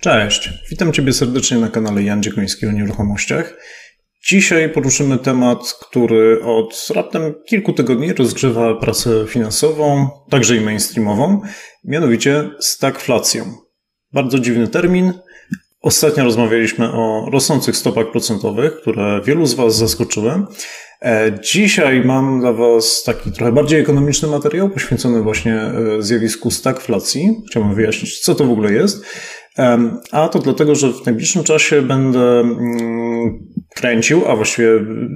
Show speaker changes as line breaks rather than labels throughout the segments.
Cześć, witam Ciebie serdecznie na kanale Jan Dziekoński o nieruchomościach. Dzisiaj poruszymy temat, który od raptem kilku tygodni rozgrzewa prasę finansową, także i mainstreamową, mianowicie stagflacją. Bardzo dziwny termin. Ostatnio rozmawialiśmy o rosnących stopach procentowych, które wielu z Was zaskoczyły. E, dzisiaj mam dla Was taki trochę bardziej ekonomiczny materiał poświęcony właśnie e, zjawisku stagflacji. Chciałbym wyjaśnić, co to w ogóle jest. A to dlatego, że w najbliższym czasie będę mm, kręcił, a właściwie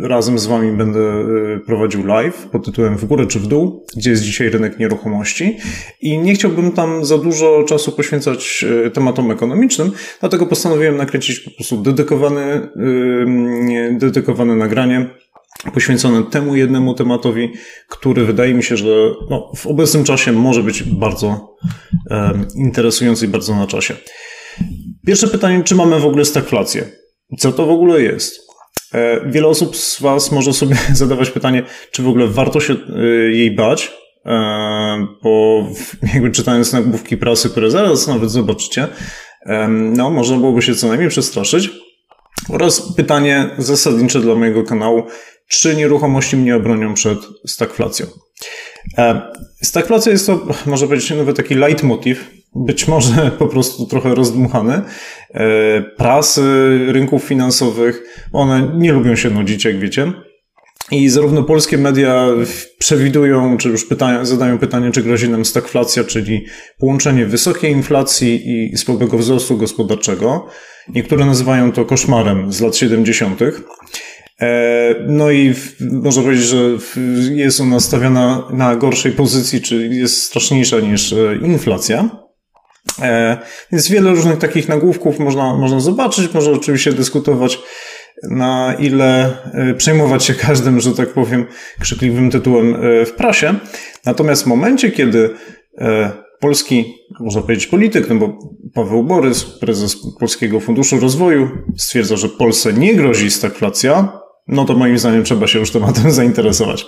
razem z Wami będę y, prowadził live pod tytułem W górę czy w dół, gdzie jest dzisiaj rynek nieruchomości. I nie chciałbym tam za dużo czasu poświęcać y, tematom ekonomicznym, dlatego postanowiłem nakręcić po prostu dedykowany, dedykowane nagranie poświęcone temu jednemu tematowi, który wydaje mi się, że no, w obecnym czasie może być bardzo um, interesujący i bardzo na czasie. Pierwsze pytanie, czy mamy w ogóle stagflację? Co to w ogóle jest? E, wiele osób z Was może sobie zadawać pytanie, czy w ogóle warto się e, jej bać, e, bo jakby czytając nagłówki prasy, które zaraz nawet zobaczycie, no można byłoby się co najmniej przestraszyć. Oraz pytanie zasadnicze dla mojego kanału, czy nieruchomości mnie obronią przed stagflacją? Stagflacja jest to, można powiedzieć, nawet taki leitmotiv być może po prostu trochę rozdmuchane. E, prasy, rynków finansowych, one nie lubią się nudzić, jak wiecie. I zarówno polskie media przewidują, czy już zadają pytanie, czy grozi nam stagflacja, czyli połączenie wysokiej inflacji i słabego wzrostu gospodarczego. Niektóre nazywają to koszmarem z lat 70. E, no i można powiedzieć, że jest ona stawiana na gorszej pozycji, czy jest straszniejsza niż e, inflacja. E, więc wiele różnych takich nagłówków można, można zobaczyć, można oczywiście dyskutować na ile e, przejmować się każdym, że tak powiem, krzykliwym tytułem e, w prasie. Natomiast w momencie, kiedy polski, można powiedzieć polityk, no bo Paweł Borys, prezes Polskiego Funduszu Rozwoju, stwierdza, że Polsce nie grozi stagflacja, no to moim zdaniem trzeba się już tematem zainteresować.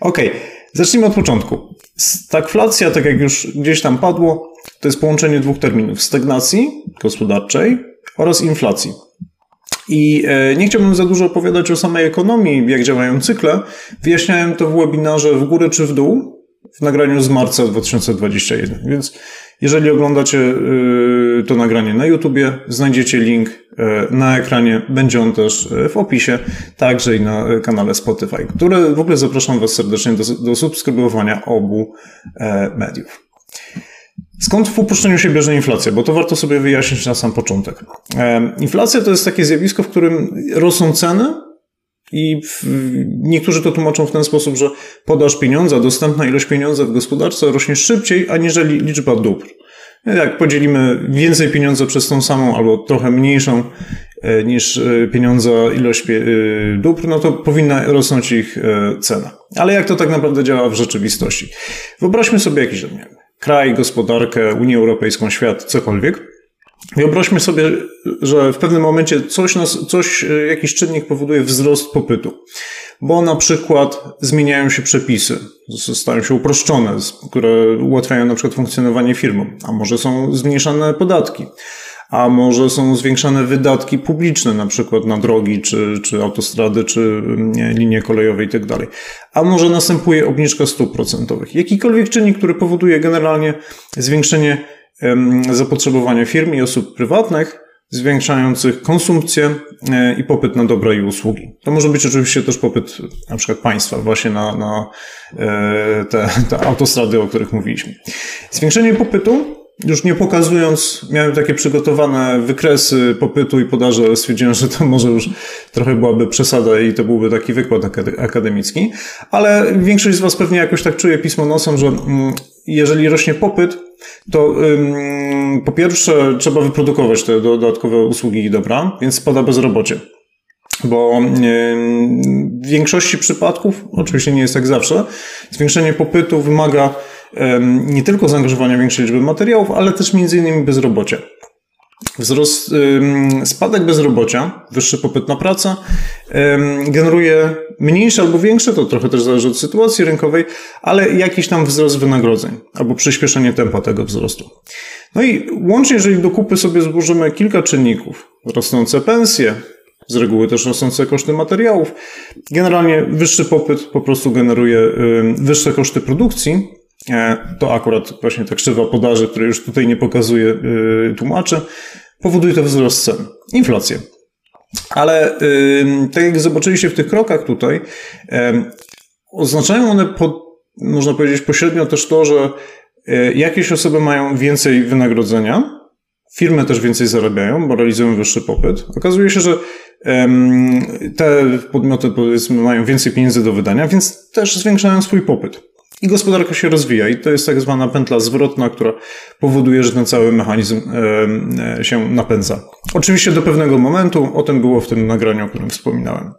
Okej, okay. zacznijmy od początku. Stagflacja, tak jak już gdzieś tam padło, to jest połączenie dwóch terminów: stagnacji gospodarczej oraz inflacji. I e, nie chciałbym za dużo opowiadać o samej ekonomii, jak działają cykle. Wyjaśniałem to w webinarze w górę czy w dół w nagraniu z marca 2021. Więc jeżeli oglądacie e, to nagranie na YouTubie, znajdziecie link e, na ekranie. Będzie on też w opisie, także i na kanale Spotify, które w ogóle zapraszam Was serdecznie do, do subskrybowania obu mediów. Skąd w uproszczeniu się bierze inflacja? Bo to warto sobie wyjaśnić na sam początek. Inflacja to jest takie zjawisko, w którym rosną ceny i niektórzy to tłumaczą w ten sposób, że podaż pieniądza, dostępna ilość pieniądza w gospodarce rośnie szybciej, aniżeli liczba dóbr. Jak podzielimy więcej pieniądza przez tą samą albo trochę mniejszą e, niż e, pieniądza ilość e, dóbr, no to powinna rosnąć ich cena. Ale jak to tak naprawdę działa w rzeczywistości? Wyobraźmy sobie jakiś kraj, gospodarkę, Unię Europejską, świat, cokolwiek. Wyobraźmy sobie, że w pewnym momencie coś, nas, coś, e, jakiś czynnik powoduje wzrost popytu, bo na przykład zmieniają się przepisy, stają się uproszczone, które ułatwiają na przykład funkcjonowanie firmom, a może są zmniejszane podatki, a może są zwiększane wydatki publiczne, na przykład na drogi, czy, czy autostrady, czy mm, linie kolejowe itd. Tak a może następuje obniżka stóp procentowych. Jakikolwiek czynnik, który powoduje generalnie zwiększenie zapotrzebowania firm i osób prywatnych, zwiększających konsumpcję e, i popyt na dobra i usługi. To może być oczywiście też popyt na przykład państwa właśnie na, na e, te, te autostrady, o których mówiliśmy. Zwiększenie popytu już nie pokazując, miałem takie przygotowane wykresy popytu i podaży, ale stwierdziłem, że to może już trochę byłaby przesada i to byłby taki wykład akademicki. Ale większość z Was pewnie jakoś tak czuje pismo nosem, że mm, jeżeli rośnie popyt, to po pierwsze trzeba wyprodukować te dodatkowe usługi i dobra, więc spada bezrobocie. Bo w większości przypadków, oczywiście nie jest tak zawsze, zwiększenie popytu wymaga nie tylko zaangażowania większej liczby materiałów, ale też innymi bezrobocia. Wzrost, spadek bezrobocia, wyższy popyt na pracę generuje mniejsze albo większe, to trochę też zależy od sytuacji rynkowej, ale jakiś tam wzrost wynagrodzeń albo przyspieszenie tempa tego wzrostu. No i łącznie, jeżeli do kupy sobie złożymy kilka czynników, rosnące pensje, z reguły też rosnące koszty materiałów, generalnie wyższy popyt po prostu generuje wyższe koszty produkcji, to akurat właśnie ta krzywa podaży, której już tutaj nie pokazuje e, tłumaczy, powoduje to wzrost cen. Inflację. Ale e, tak jak zobaczyliście w tych krokach tutaj, oznaczają one, po, można powiedzieć, pośrednio też to, że jakieś osoby mają więcej wynagrodzenia, firmy też więcej zarabiają, bo realizują wyższy popyt. Okazuje się, że te podmioty powiedzmy mają więcej pieniędzy do wydania, więc też zwiększają swój popyt i gospodarka się rozwija. I to jest tak zwana pętla zwrotna, która powoduje, że ten cały mechanizm e, się napędza. Oczywiście do pewnego momentu, o tym było w tym nagraniu, o którym wspominałem.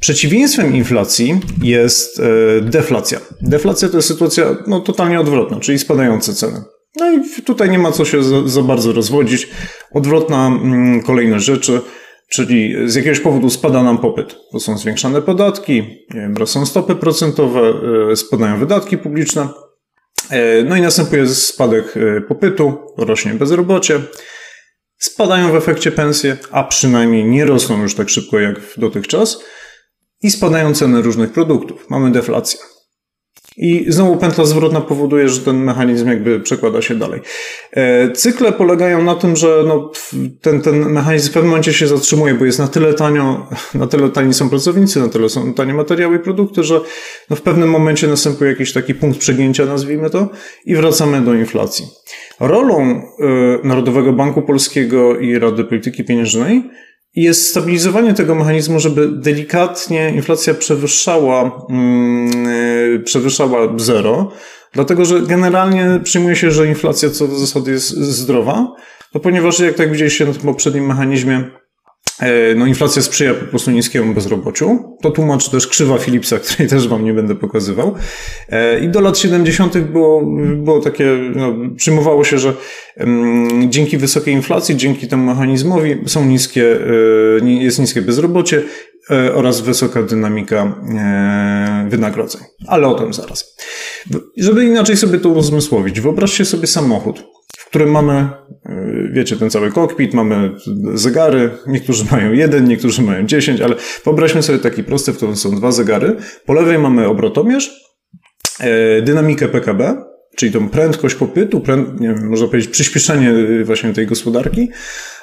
Przeciwieństwem inflacji jest e, deflacja. Deflacja to jest sytuacja no, totalnie odwrotna, czyli spadające ceny. No i tutaj nie ma co się za, za bardzo rozwodzić. Odwrotna mm, kolejność rzeczy. Czyli z jakiegoś powodu spada nam popyt. To są zwiększane podatki, rosną stopy procentowe, e, spadają wydatki publiczne. E, no i następuje spadek e, popytu, rośnie bezrobocie, spadają w efekcie pensje, a przynajmniej nie rosną już tak szybko jak dotychczas i spadają ceny różnych produktów. Mamy deflację. I znowu pętla zwrotna powoduje, że ten mechanizm jakby przekłada się dalej. E, cykle polegają na tym, że no, ten, ten mechanizm w pewnym momencie się zatrzymuje, bo jest na tyle tanio, na tyle tani są pracownicy, na tyle są tanie materiały i produkty, że no, w pewnym momencie następuje jakiś taki punkt przegięcia, nazwijmy to, i wracamy do inflacji. Rolą y, Narodowego Banku Polskiego i Rady Polityki Pieniężnej jest stabilizowanie tego mechanizmu, żeby delikatnie inflacja przewyższała, yy, przewyższała zero, dlatego że generalnie przyjmuje się, że inflacja co do zasady jest zdrowa, no ponieważ jak tak widzieliście na tym poprzednim mechanizmie, no inflacja sprzyja po prostu niskiemu bezrobociu. To tłumaczy też krzywa Philipsa, której też wam nie będę pokazywał. E, I do lat 70. było, było takie, no, przyjmowało się, że um, dzięki wysokiej inflacji, dzięki temu mechanizmowi są niskie, e, jest niskie bezrobocie oraz wysoka dynamika wynagrodzeń. Ale o tym zaraz. Żeby inaczej sobie to uzmysłowić, wyobraźcie sobie samochód, którym mamy wiecie, ten cały kokpit, mamy zegary, niektórzy mają jeden, niektórzy mają dziesięć, ale wyobraźmy sobie taki prosty, w którym są dwa zegary. Po lewej mamy obrotomierz, e, dynamikę PKB, czyli tą prędkość popytu, pręd, nie wiem, można powiedzieć przyspieszenie y, właśnie tej gospodarki,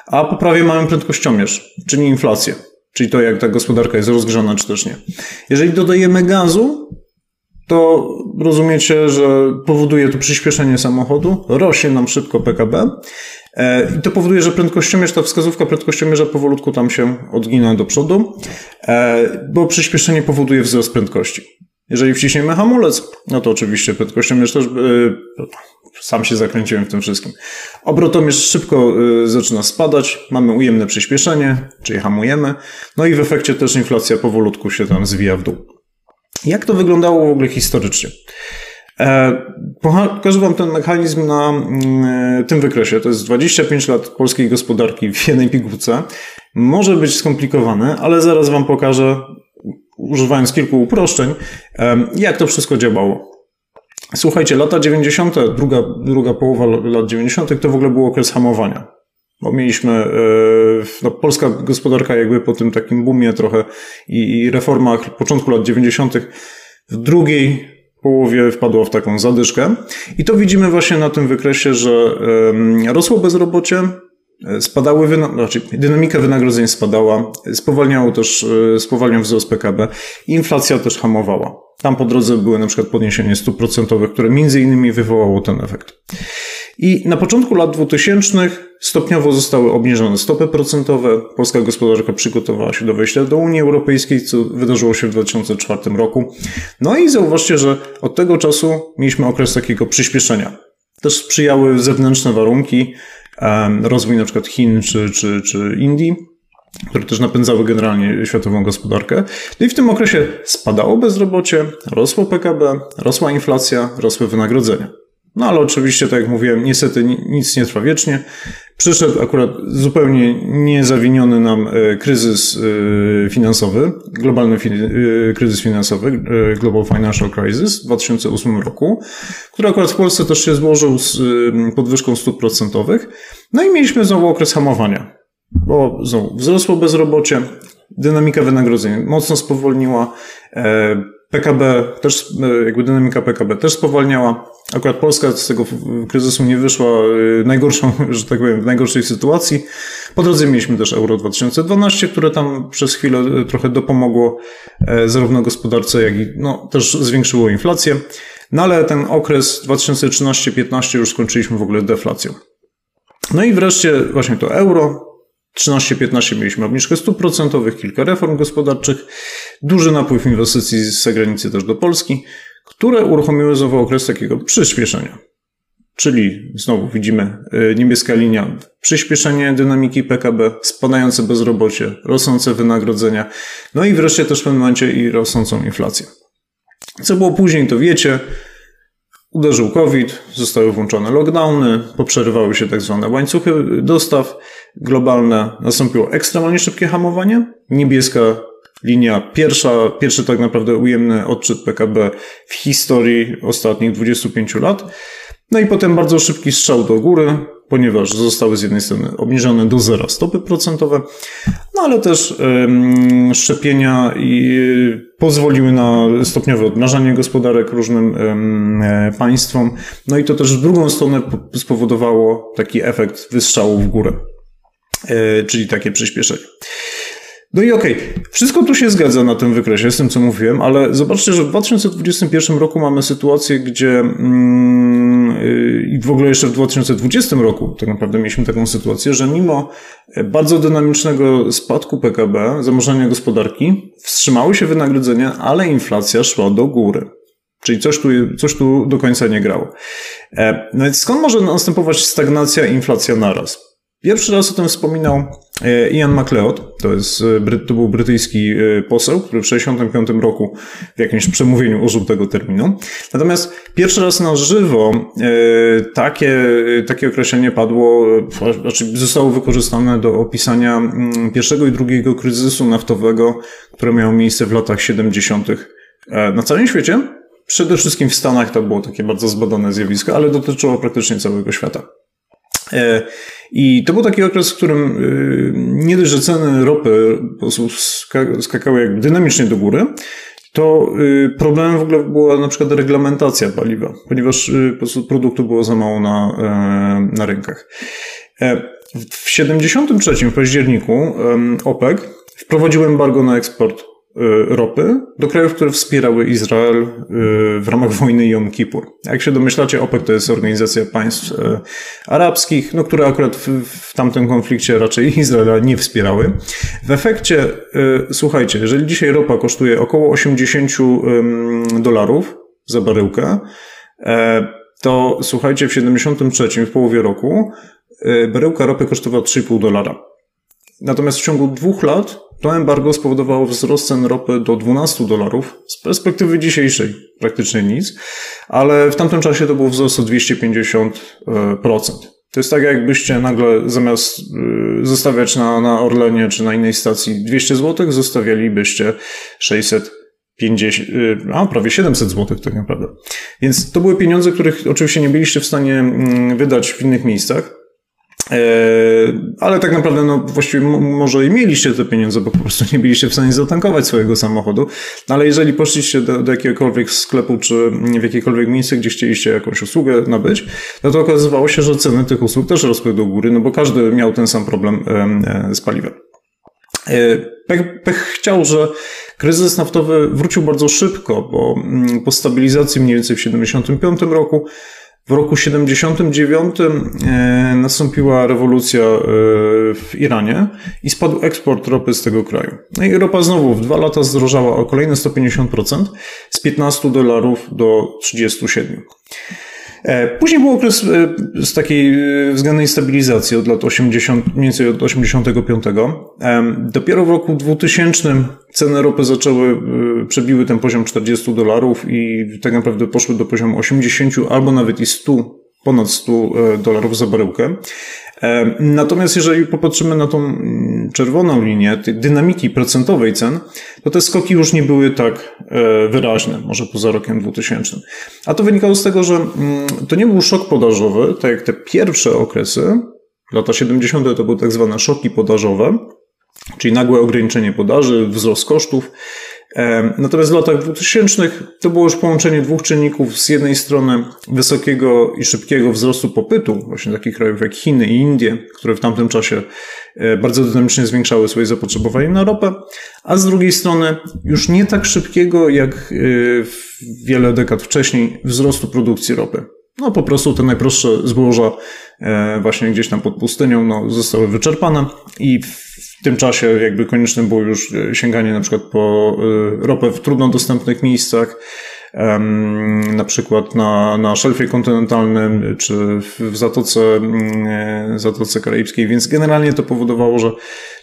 a po prawej mamy prędkościomierz, czyli inflację, czyli to jak ta gospodarka jest rozgrzana czy też nie. Jeżeli dodajemy gazu, to rozumiecie, że powoduje to przyspieszenie samochodu, rośnie nam szybko PKB e, i to powoduje, że prędkościomierz, ta wskazówka prędkościomierza powolutku tam się odgina do przodu, e, bo przyspieszenie powoduje wzrost prędkości. Jeżeli wciśniemy hamulec, no to oczywiście prędkościomierz też, e, sam się zakręciłem w tym wszystkim. Obrotomierz szybko zaczyna spadać, mamy ujemne przyspieszenie, czyli hamujemy, no i w efekcie też inflacja powolutku się tam zwija w dół. Jak to wyglądało w ogóle historycznie? E, pokażę Wam ten mechanizm na mm, tym wykresie. To jest 25 lat polskiej gospodarki w jednej pigułce. Może być skomplikowane, ale zaraz Wam pokażę, używając kilku uproszczeń, e, jak to wszystko działało. Słuchajcie, lata 90., druga, druga połowa lat 90. to w ogóle był okres hamowania. Bo mieliśmy, e, no, polska gospodarka jakby po tym takim boomie trochę i, reformach początku lat 90. w drugiej połowie wpadła w taką zadyszkę. I to widzimy właśnie na tym wykresie, że rosło bezrobocie, e, spadały, znaczy dynamika wynagrodzeń spadała, spowalniało też, e, spowalniał wzrost PKB, inflacja też hamowała. Tam po drodze były na przykład podniesienie stóp procentowych, które między innymi wywołało ten efekt. I na początku lat 2000 stopniowo zostały obniżone stopy procentowe. Polska gospodarka przygotowała się do wejścia do Unii Europejskiej, co wydarzyło się w 2004 roku. No i zauważcie, że od tego czasu mieliśmy okres takiego przyspieszenia. Też sprzyjały zewnętrzne warunki, rozwój na przykład Chin czy, czy, czy Indii, które też napędzały generalnie światową gospodarkę. No i w tym okresie spadało bezrobocie, rosło PKB, rosła inflacja, rosły wynagrodzenia. No ale oczywiście, tak jak mówiłem, niestety nic nie trwa wiecznie. Przyszedł akurat zupełnie niezawiniony nam e, kryzys e, finansowy, globalny e, kryzys finansowy, Global Financial Crisis w 2008 roku, który akurat w Polsce też się złożył z podwyżką stóp procentowych. No i mieliśmy znowu okres hamowania, bo znowu wzrosło bezrobocie, dynamika wynagrodzeń mocno spowolniła, PKB też, jakby dynamika PKB też spowalniała. Akurat Polska z tego kryzysu nie wyszła y, najgorszą, że tak powiem, w najgorszej sytuacji. Po drodze mieliśmy też Euro 2012, które tam przez chwilę y, trochę dopomogło e, zarówno gospodarce, jak i no, też zwiększyło inflację. No ale ten okres 2013-15 już skończyliśmy w ogóle deflacją. No i wreszcie właśnie to euro, 13-15 mieliśmy obniżkę stóp procentowych, kilka reform gospodarczych, duży napływ inwestycji z zagranicy też do Polski które uruchomiły znowu okres takiego przyspieszenia. Czyli znowu widzimy y, niebieska linia, przyspieszenie dynamiki PKB, spadające bezrobocie, rosnące wynagrodzenia, no i wreszcie też w pewnym momencie i rosnącą inflację. Co było później, to wiecie, uderzył COVID, zostały włączone lockdowny, poprzerywały się tak zwane łańcuchy dostaw globalne, nastąpiło ekstremalnie szybkie hamowanie, niebieska linia pierwsza, pierwszy tak naprawdę ujemny odczyt PKB w historii ostatnich 25 lat. No i potem bardzo szybki strzał do góry, ponieważ zostały z jednej strony obniżone do zera stopy procentowe, no ale też szczepienia i pozwoliły na stopniowe odmrażanie gospodarek różnym um, państwom. No i to też w drugą stronę spowodowało taki efekt wystrzału w górę, e, czyli takie przyspieszenie. No i okej, okay. wszystko tu się zgadza na tym wykresie z tym, co mówiłem, ale zobaczcie, że w 2021 roku mamy sytuację, gdzie mm, yy, i w ogóle jeszcze w 2020 roku tak naprawdę mieliśmy taką sytuację, że mimo bardzo dynamicznego spadku PKB, zamożenia gospodarki, wstrzymały się wynagrodzenia, ale inflacja szła do góry. Czyli coś tu, coś tu do końca nie grało. E, no więc skąd może następować stagnacja inflacja naraz? Pierwszy raz o tym wspominał e, Ian MacLeod, to, jest, e, to był brytyjski e, poseł, który w 1965 roku w jakimś przemówieniu użył tego terminu. Natomiast pierwszy raz na żywo takie, takie określenie padło, znaczy zostało wykorzystane do opisania mm, pierwszego i drugiego kryzysu naftowego, które miało miejsce w latach 70. na całym świecie. Przede wszystkim w Stanach to było takie bardzo zbadane zjawisko, ale dotyczyło praktycznie całego świata. I to był taki okres, w którym y, nie dość, że ceny ropy po prostu skakały jak dynamicznie do góry, to y, problemem w ogóle była na przykład reglamentacja paliwa, ponieważ y, po prostu produktu było za mało na, e, na rynkach. E, w 73 w październiku OPEC wprowadził embargo na eksport ropy do krajów, które wspierały Izrael y, w ramach wojny Jom Kippur. Jak się domyślacie, OPEC to jest organizacja państw y, arabskich, no, które akurat w, w tamtym konflikcie raczej Izraela nie wspierały. W efekcie, słuchajcie, jeżeli dzisiaj ropa kosztuje około 80 dolarów za baryłkę, e, to słuchajcie, w 73 w połowie roku baryłka ropy kosztowała 3,5 dolara. Natomiast w ciągu dwóch lat to embargo spowodowało wzrost cen ropy do 12 dolarów. Z perspektywy dzisiejszej praktycznie nic, ale w tamtym czasie to był wzrost o 250%. To jest tak, jakbyście nagle zamiast y, zostawiać na, na Orlenie czy na innej stacji 200 zł, zostawialibyście 650, y, a prawie 700 zł tak naprawdę. Więc to były pieniądze, których oczywiście nie byliście w stanie mm, wydać w innych miejscach. E, ale tak naprawdę, no właściwie może i mieliście te pieniądze, bo po prostu nie byliście w stanie zatankować swojego samochodu. No ale jeżeli poszliście do, do jakiegokolwiek sklepu, czy w jakiekolwiek miejsce, gdzie chcieliście jakąś usługę nabyć, no to okazywało się, że ceny tych usług też rosły do góry, no bo każdy miał ten sam problem e, z paliwem. E, pech, pech chciał, że kryzys naftowy wrócił bardzo szybko, bo mm, po stabilizacji mniej więcej w 1975 roku W roku 79 e, nastąpiła rewolucja e, w Iranie i spadł eksport ropy z tego kraju. No i ropa znowu w dwa lata zdrożała o kolejne 150% z 15 dolarów do 37. E, później był okres e, z takiej e, względnej stabilizacji od lat 80, mniej więcej od 85. Dopiero w roku 2000 ceny ropy zaczęły, przebiły ten poziom 40 dolarów i tak naprawdę poszły do poziomu 80 albo nawet i 100 ponad 100 dolarów za baryłkę. Natomiast jeżeli popatrzymy na tą czerwoną linię tej dynamiki procentowej cen, to te skoki już nie były tak e, wyraźne, może poza rokiem 2000. A to wynikało z tego, że mm, to nie był szok podażowy, tak jak te pierwsze okresy, lata 70. to były tak zwane szoki podażowe, czyli nagłe ograniczenie podaży, wzrost kosztów. Natomiast w latach 2000 to było już połączenie dwóch czynników. Z jednej strony wysokiego i szybkiego wzrostu popytu, właśnie takich krajów jak Chiny i Indie, które w tamtym czasie e, bardzo dynamicznie zwiększały swoje zapotrzebowanie na ropę, a z drugiej strony już nie tak szybkiego jak e, wiele dekad wcześniej wzrostu produkcji ropy. No po prostu te najprostsze zboża e, właśnie gdzieś tam pod pustynią no, zostały wyczerpane i w tym czasie jakby konieczne było już e, sięganie na przykład po e, ropę w trudno dostępnych miejscach, na przykład na, na szelfie kontynentalnym czy w Zatoce, mm, Zatoce Karaibskiej, więc generalnie to powodowało, że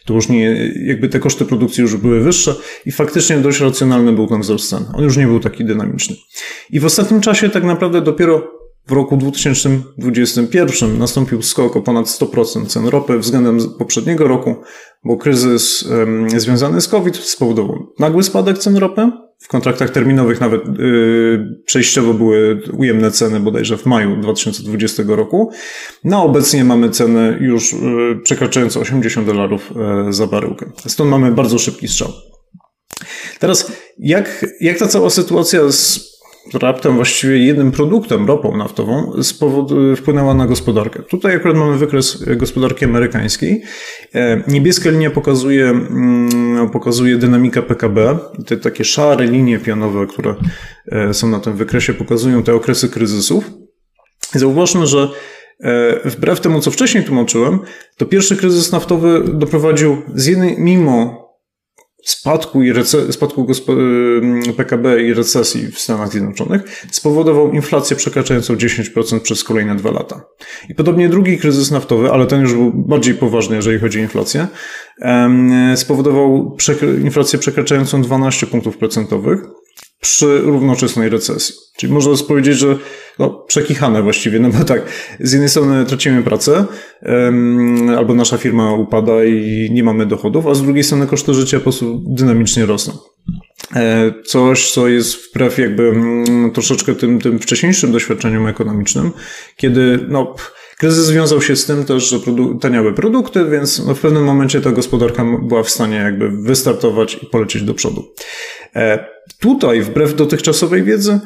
to już nie, jakby te koszty produkcji już były wyższe i faktycznie dość racjonalny był ten wzrost cen. On już nie był taki dynamiczny. I w ostatnim czasie tak naprawdę dopiero w roku 2021 nastąpił skok o ponad 100% cen ropy względem poprzedniego roku, bo kryzys związany z COVID spowodował nagły spadek cen ropy. W kontraktach terminowych nawet yy, przejściowo były ujemne ceny bodajże w maju 2020 roku. No obecnie mamy ceny już yy, przekraczające 80 dolarów yy, za baryłkę. Stąd mamy bardzo szybki strzał. Teraz jak, jak ta cała sytuacja z raptem właściwie jednym produktem, ropą naftową, wpłynęła na gospodarkę. Tutaj akurat mamy wykres gospodarki amerykańskiej. E, niebieska linia pokazuje, mm, pokazuje dynamikę PKB. Te takie szare linie pianowe, które e, są na tym wykresie, pokazują te okresy kryzysów. Zauważmy, że e, wbrew temu, co wcześniej tłumaczyłem, to pierwszy kryzys naftowy doprowadził z jednej, mimo spadku, i rece- spadku PKB i recesji w Stanach Zjednoczonych spowodował inflację przekraczającą 10% przez kolejne dwa lata. I podobnie drugi kryzys naftowy, ale ten już był bardziej poważny, jeżeli chodzi o inflację, spowodował inflację przekraczającą 12 punktów procentowych przy równoczesnej recesji. Czyli można powiedzieć, że no, przekichane właściwie, no bo tak, z jednej strony tracimy pracę, um, albo nasza firma upada i nie mamy dochodów, a z drugiej strony koszty życia po prostu dynamicznie rosną. E, coś, co jest wbrew jakby mm, troszeczkę tym, tym wcześniejszym doświadczeniom ekonomicznym, kiedy no, kryzys związał się z tym też, że produ- taniały produkty, więc no, w pewnym momencie ta gospodarka była w stanie jakby wystartować i polecieć do przodu. E, tutaj, wbrew dotychczasowej wiedzy,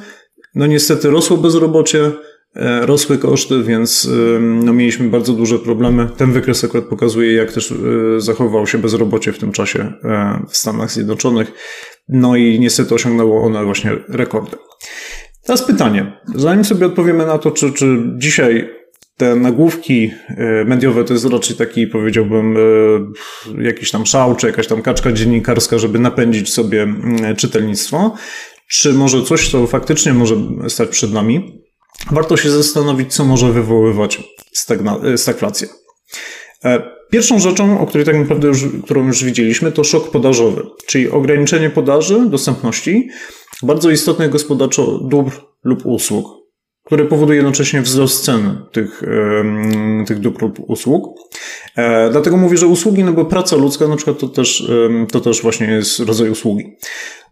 no niestety rosło bezrobocie, e, rosły koszty, więc no, mieliśmy bardzo duże problemy. Ten wykres akurat pokazuje, jak też e, zachowało się bezrobocie w tym czasie w Stanach Zjednoczonych. No i niestety osiągnęło one właśnie rekordy. Teraz pytanie. Zanim sobie odpowiemy na to, czy, czy dzisiaj te nagłówki mediowe to jest raczej taki, powiedziałbym, jakiś tam szał, czy jakaś tam kaczka dziennikarska, żeby napędzić sobie czytelnictwo, czy może coś, co faktycznie może stać przed nami, warto się zastanowić, co może wywoływać stagna- stagflację. E, pierwszą rzeczą, o której tak naprawdę już, którą już widzieliśmy, to szok podażowy, czyli ograniczenie podaży, dostępności bardzo istotnych gospodarczo dóbr lub usług który powoduje jednocześnie wzrost cen tych, tych dóbr usług. E, dlatego mówię, że usługi, no bo praca ludzka na przykład to też, to też właśnie jest rodzaj usługi.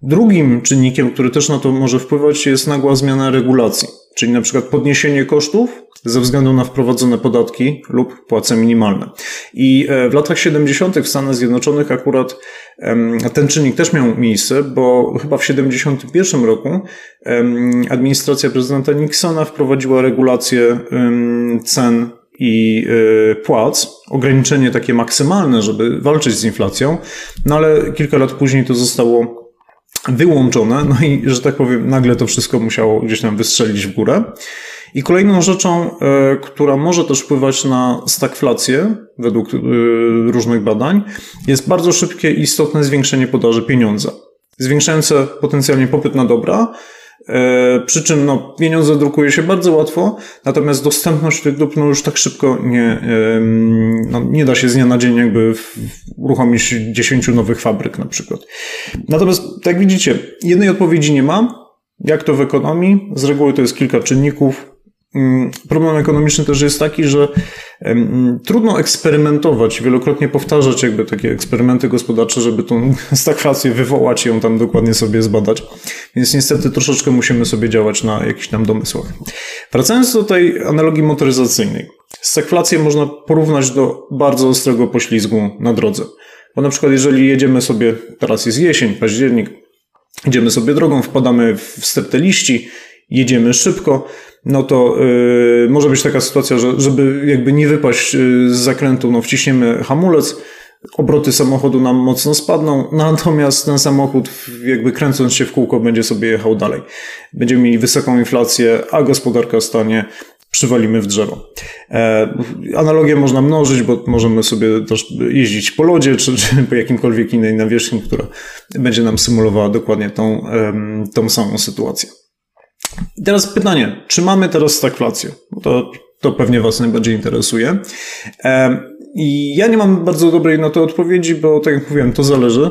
Drugim czynnikiem, który też na to może wpływać, jest nagła zmiana regulacji, czyli na przykład podniesienie kosztów ze względu na wprowadzone podatki lub płace minimalne. I e, w latach 70. w Stanach Zjednoczonych akurat ten czynnik też miał miejsce, bo chyba w 71 roku administracja prezydenta Nixona wprowadziła regulację cen i e, płac, ograniczenie takie maksymalne, żeby walczyć z inflacją, no ale kilka lat później to zostało wyłączone, no i, że tak powiem, nagle to wszystko musiało gdzieś tam wystrzelić w górę. I kolejną rzeczą, e, która może też wpływać na stagflację, według e, różnych badań, jest bardzo szybkie i istotne zwiększenie podaży pieniądza. Zwiększające potencjalnie popyt na dobra, e, przy czym no, pieniądze drukuje się bardzo łatwo, natomiast dostępność tych dóbr no, już tak szybko nie, no, nie da się z dnia na dzień jakby uruchomić 10 nowych fabryk na przykład. Natomiast, tak widzicie, jednej odpowiedzi nie ma. Jak to w ekonomii? Z reguły to jest kilka czynników. Mm, problem ekonomiczny też jest taki, że trudno eksperymentować, wielokrotnie powtarzać jakby takie eksperymenty gospodarcze, żeby tą stagflację wywołać i ją tam dokładnie sobie zbadać. Więc niestety troszeczkę musimy sobie działać na jakichś tam domysłach. Wracając do tej analogii motoryzacyjnej. Stagflację można porównać do bardzo ostrego poślizgu na drodze. Bo na przykład jeżeli jedziemy sobie, teraz jest jesień, październik, idziemy sobie drogą, wpadamy w stertę liści, jedziemy szybko, no to yy, może być taka sytuacja, że żeby jakby nie wypaść y, z zakrętu, no wciśniemy hamulec, obroty samochodu nam mocno spadną, natomiast ten samochód jakby kręcąc się w kółko będzie sobie jechał dalej. Będziemy mieli wysoką inflację, a gospodarka stanie przywalimy w drzewo. E, analogię można mnożyć, bo możemy sobie też jeździć po lodzie, czy, czy po jakimkolwiek innej nawierzchni, która będzie nam symulowała dokładnie tą, tą samą sytuację. I teraz pytanie, czy mamy teraz stagflację? To, to pewnie Was najbardziej interesuje. I ja nie mam bardzo dobrej na to odpowiedzi, bo tak jak mówiłem, to zależy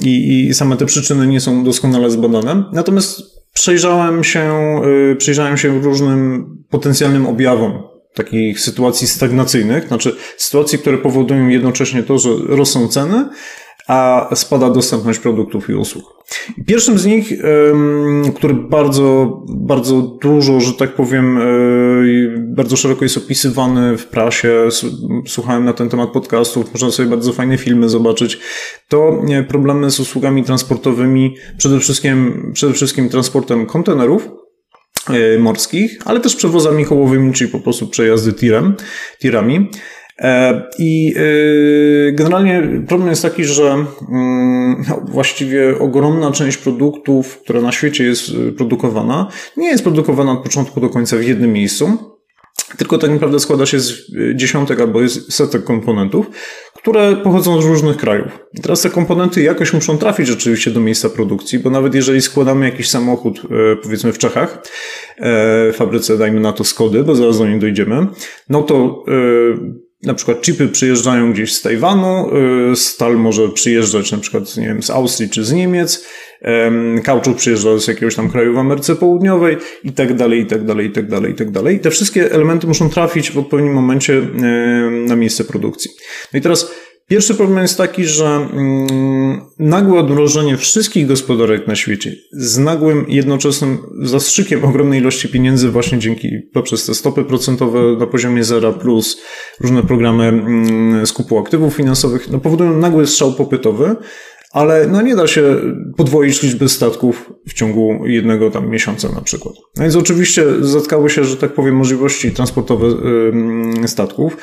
i, i same te przyczyny nie są doskonale zbadane. Natomiast przejrzałem się, y, przejrzałem się różnym potencjalnym objawom takich sytuacji stagnacyjnych, znaczy sytuacji, które powodują jednocześnie to, że rosną ceny, a spada dostępność produktów i usług. Pierwszym z nich, który bardzo, bardzo dużo, że tak powiem, e, bardzo szeroko jest opisywany w prasie, słuchałem na ten temat podcastów, można sobie bardzo fajne filmy zobaczyć, to problemy z usługami transportowymi, przede wszystkim, przede wszystkim transportem kontenerów, e, morskich, ale też przewozami kołowymi, czyli po prostu przejazdy tirem, tirami. E, I e, generalnie problem jest taki, że mm, no, właściwie ogromna część produktów, która na świecie jest e, produkowana, nie jest produkowana od początku do końca w jednym miejscu, tylko tak naprawdę składa się z dziesiątek albo setek komponentów, które pochodzą z różnych krajów. I teraz te komponenty jakoś muszą trafić rzeczywiście do miejsca produkcji, bo nawet jeżeli składamy jakiś samochód, powiedzmy w Czechach, w fabryce, dajmy na to Skody, bo zaraz do niej dojdziemy, no to na przykład chipy przyjeżdżają gdzieś z Tajwanu, y, stal może przyjeżdżać na przykład nie wiem, z Austrii czy z Niemiec, kauczuk przyjeżdża z jakiegoś tam kraju w Ameryce Południowej i tak dalej, i tak dalej, i tak dalej, i tak dalej. I te wszystkie elementy muszą trafić w odpowiednim momencie na miejsce produkcji. No i teraz Pierwszy problem jest taki, że mm, nagłe odmrożenie wszystkich gospodarek na świecie z nagłym, jednoczesnym zastrzykiem ogromnej ilości pieniędzy właśnie dzięki poprzez te stopy procentowe na poziomie zera plus różne programy mm, skupu aktywów finansowych no, powodują nagły strzał popytowy, ale no nie da się podwoić liczby statków w ciągu jednego tam miesiąca na przykład. No więc oczywiście zatkały się, że tak powiem, możliwości transportowe statków.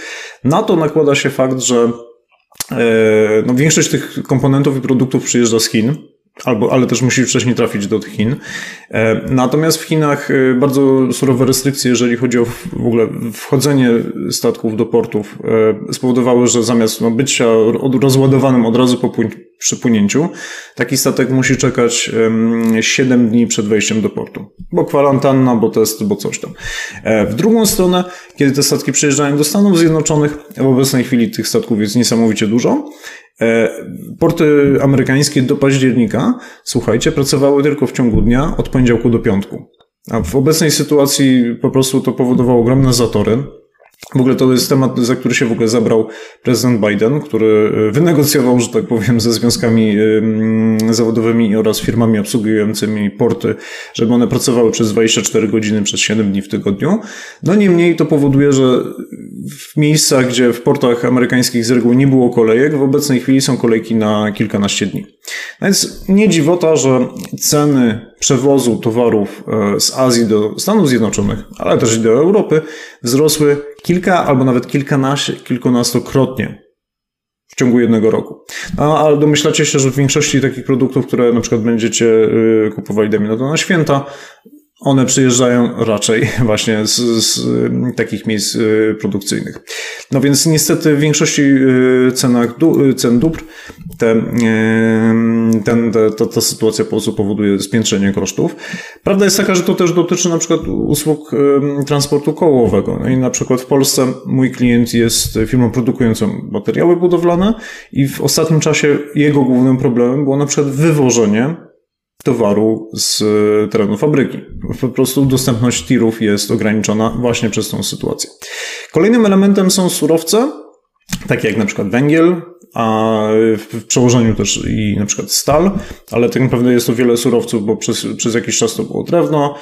Na to nakłada się fakt, że no, większość tych komponentów i produktów przyjeżdża z Chin, albo, ale też musi wcześniej trafić do Chin. E, natomiast w Chinach e, bardzo surowe restrykcje, jeżeli chodzi o w ogóle wchodzenie statków do portów, spowodowały, że zamiast no, bycia rozładowanym od razu po przypłynięciu, taki statek musi czekać 7 dni przed wejściem do portu. Bo kwarantanna, bo test, bo coś tam. E, w drugą stronę, kiedy te statki przyjeżdżają do Stanów Zjednoczonych, w obecnej chwili tych statków jest niesamowicie dużo, e, Porty amerykańskie do października, słuchajcie, pracowały tylko w ciągu dnia od poniedziałku do piątku. A w obecnej sytuacji po prostu to powodowało ogromne zatory. W ogóle to jest temat, za który się w ogóle zabrał prezydent Biden, który e, wynegocjował, że tak powiem, ze związkami zawodowymi oraz firmami obsługującymi porty, żeby one pracowały przez 24 godziny przez 7 dni w tygodniu. No niemniej to powoduje, że w miejscach, gdzie w portach amerykańskich z reguły nie było kolejek, w obecnej chwili są kolejki na kilkanaście dni. Więc nie dziwota, że ceny przewozu towarów e, z Azji do Stanów Zjednoczonych, ale też i do Europy, wzrosły kilka albo nawet kilkanaście, kilkunastokrotnie w ciągu jednego roku. No, ale domyślacie się, że w większości takich produktów, które na przykład będziecie y, kupowali, to na święta, one przyjeżdżają raczej właśnie z, z, takich miejsc y, produkcyjnych. No więc niestety w większości y, cenach, y, cen dóbr te, ten, te, ta, ta sytuacja po prostu powoduje spiętrzenie kosztów. Prawda jest taka, że to też dotyczy na przykład usług transportu kołowego. No i na przykład w Polsce mój klient jest firmą produkującą materiały budowlane i w ostatnim czasie jego głównym problemem było na przykład wywożenie towaru z e, terenu fabryki. Po prostu dostępność tirów jest ograniczona właśnie przez tą sytuację. Kolejnym elementem są surowce, takie jak na przykład węgiel, a w przełożeniu też i na przykład stal, ale tak naprawdę jest to wiele surowców, bo przez, przez jakiś czas to było drewno,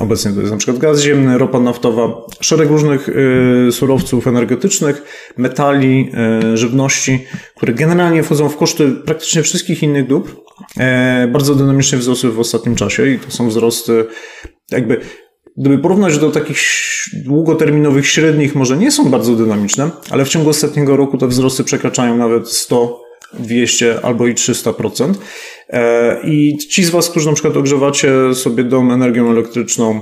obecnie to jest na przykład gaz ziemny, ropa naftowa, szereg różnych y, surowców energetycznych, metali, y, żywności, które generalnie wchodzą w koszty praktycznie wszystkich innych dóbr. E, bardzo dynamicznie wzrosły w ostatnim czasie i to są wzrosty jakby Gdyby porównać do takich długoterminowych średnich, może nie są bardzo dynamiczne, ale w ciągu ostatniego roku te wzrosty przekraczają nawet 100, 200 albo i 300%. E, I ci z Was, którzy na przykład ogrzewacie sobie dom energią elektryczną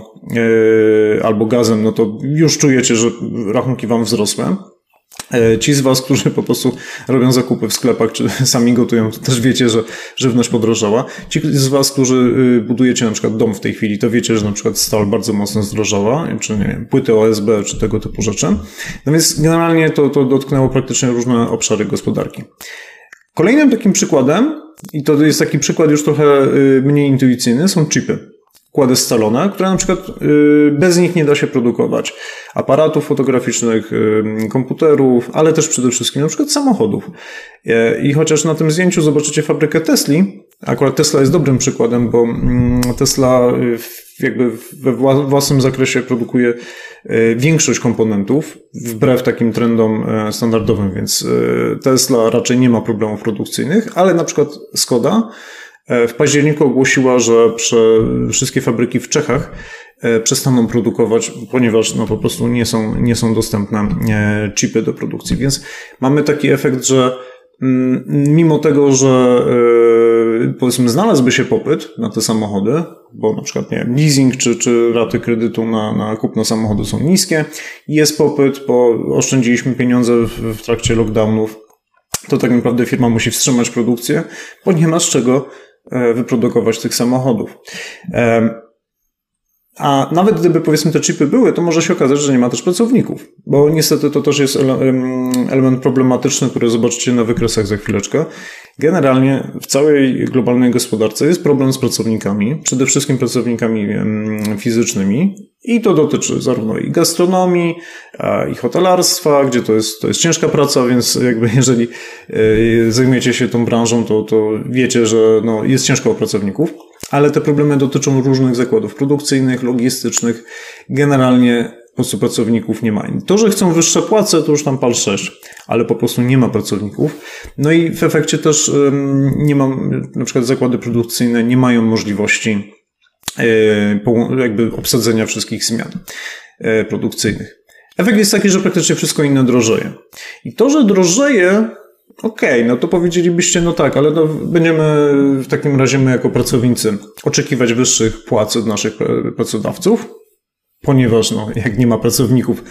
e, albo gazem, no to już czujecie, że rachunki Wam wzrosły. E, ci z Was, którzy po prostu robią zakupy w sklepach, czy sami gotują, to też wiecie, że żywność podrożała. Ci z Was, którzy y, budujecie na przykład dom w tej chwili, to wiecie, że na przykład stal bardzo mocno zdrożała, czy nie wiem, płyty OSB, czy tego typu rzeczy. No więc generalnie to, to dotknęło praktycznie różne obszary gospodarki. Kolejnym takim przykładem, i to jest taki przykład już trochę y, mniej intuicyjny, są chipy układy scalone, które na przykład y, bez nich nie da się produkować aparatów fotograficznych, y, komputerów, ale też przede wszystkim na przykład samochodów. E, I chociaż na tym zdjęciu zobaczycie fabrykę Tesli, akurat Tesla jest dobrym przykładem, bo mm, Tesla y, jakby we własnym zakresie produkuje większość komponentów, wbrew takim trendom e, standardowym, więc Tesla raczej nie ma problemów produkcyjnych, ale na przykład Skoda w październiku ogłosiła, że wszystkie fabryki w Czechach e, przestaną produkować, ponieważ no, po prostu nie są, nie są dostępne e, chipy do produkcji. Więc mamy taki efekt, że mm, mimo tego, że powiedzmy znalazłby się popyt na te samochody, bo na przykład nie wiem, leasing czy, czy raty kredytu na, na kupno samochodu są niskie, jest popyt, bo oszczędziliśmy pieniądze w, w trakcie lockdownów, to tak naprawdę firma musi wstrzymać produkcję, bo nie ma z czego E, wyprodukować tych samochodów. A nawet gdyby powiedzmy te chipy były, to może się okazać, że nie ma też pracowników, bo niestety to też jest element problematyczny, który zobaczycie na wykresach za chwileczkę. Generalnie w całej globalnej gospodarce jest problem z pracownikami, przede wszystkim pracownikami fizycznymi i to dotyczy zarówno i gastronomii, i hotelarstwa, gdzie to jest, to jest ciężka praca, więc jakby jeżeli e, zajmujecie się tą branżą, to, to wiecie, że no, jest ciężko o pracowników ale te problemy dotyczą różnych zakładów produkcyjnych, logistycznych. Generalnie po prostu pracowników nie ma. To, że chcą wyższe płace, to już tam pal 6, ale po prostu nie ma pracowników. No i w efekcie też nie mam, na przykład zakłady produkcyjne nie mają możliwości e, jakby obsadzenia wszystkich zmian e, produkcyjnych. Efekt jest taki, że praktycznie wszystko inne drożeje. I to, że drożeje, Okej, okay, no to powiedzielibyście, no tak, ale no będziemy w takim razie my jako pracownicy oczekiwać wyższych płac od naszych pracodawców, ponieważ no, jak nie ma pracowników,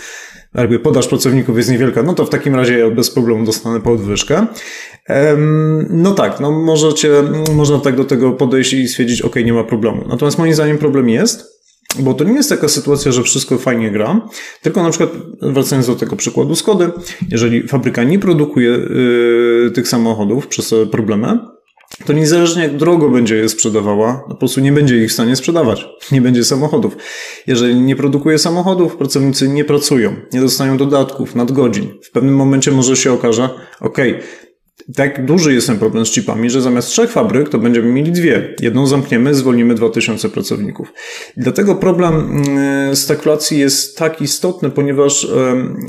jakby podaż pracowników jest niewielka, no to w takim razie ja bez problemu dostanę podwyżkę. No tak, no możecie, można tak do tego podejść i stwierdzić, ok, nie ma problemu. Natomiast moim zdaniem problem jest, bo to nie jest taka sytuacja, że wszystko fajnie gra, tylko na przykład, wracając do tego przykładu Skody, jeżeli fabryka nie produkuje yy, tych samochodów przez problemy, to niezależnie jak drogo będzie je sprzedawała, po prostu nie będzie ich w stanie sprzedawać. Nie będzie samochodów. Jeżeli nie produkuje samochodów, pracownicy nie pracują, nie dostają dodatków, nadgodzin. W pewnym momencie może się okaże, ok, tak duży jest ten problem z chipami, że zamiast trzech fabryk, to będziemy mieli dwie. Jedną zamkniemy, zwolnimy 2000 pracowników. dlatego problem mm, stagflacji jest tak istotny, ponieważ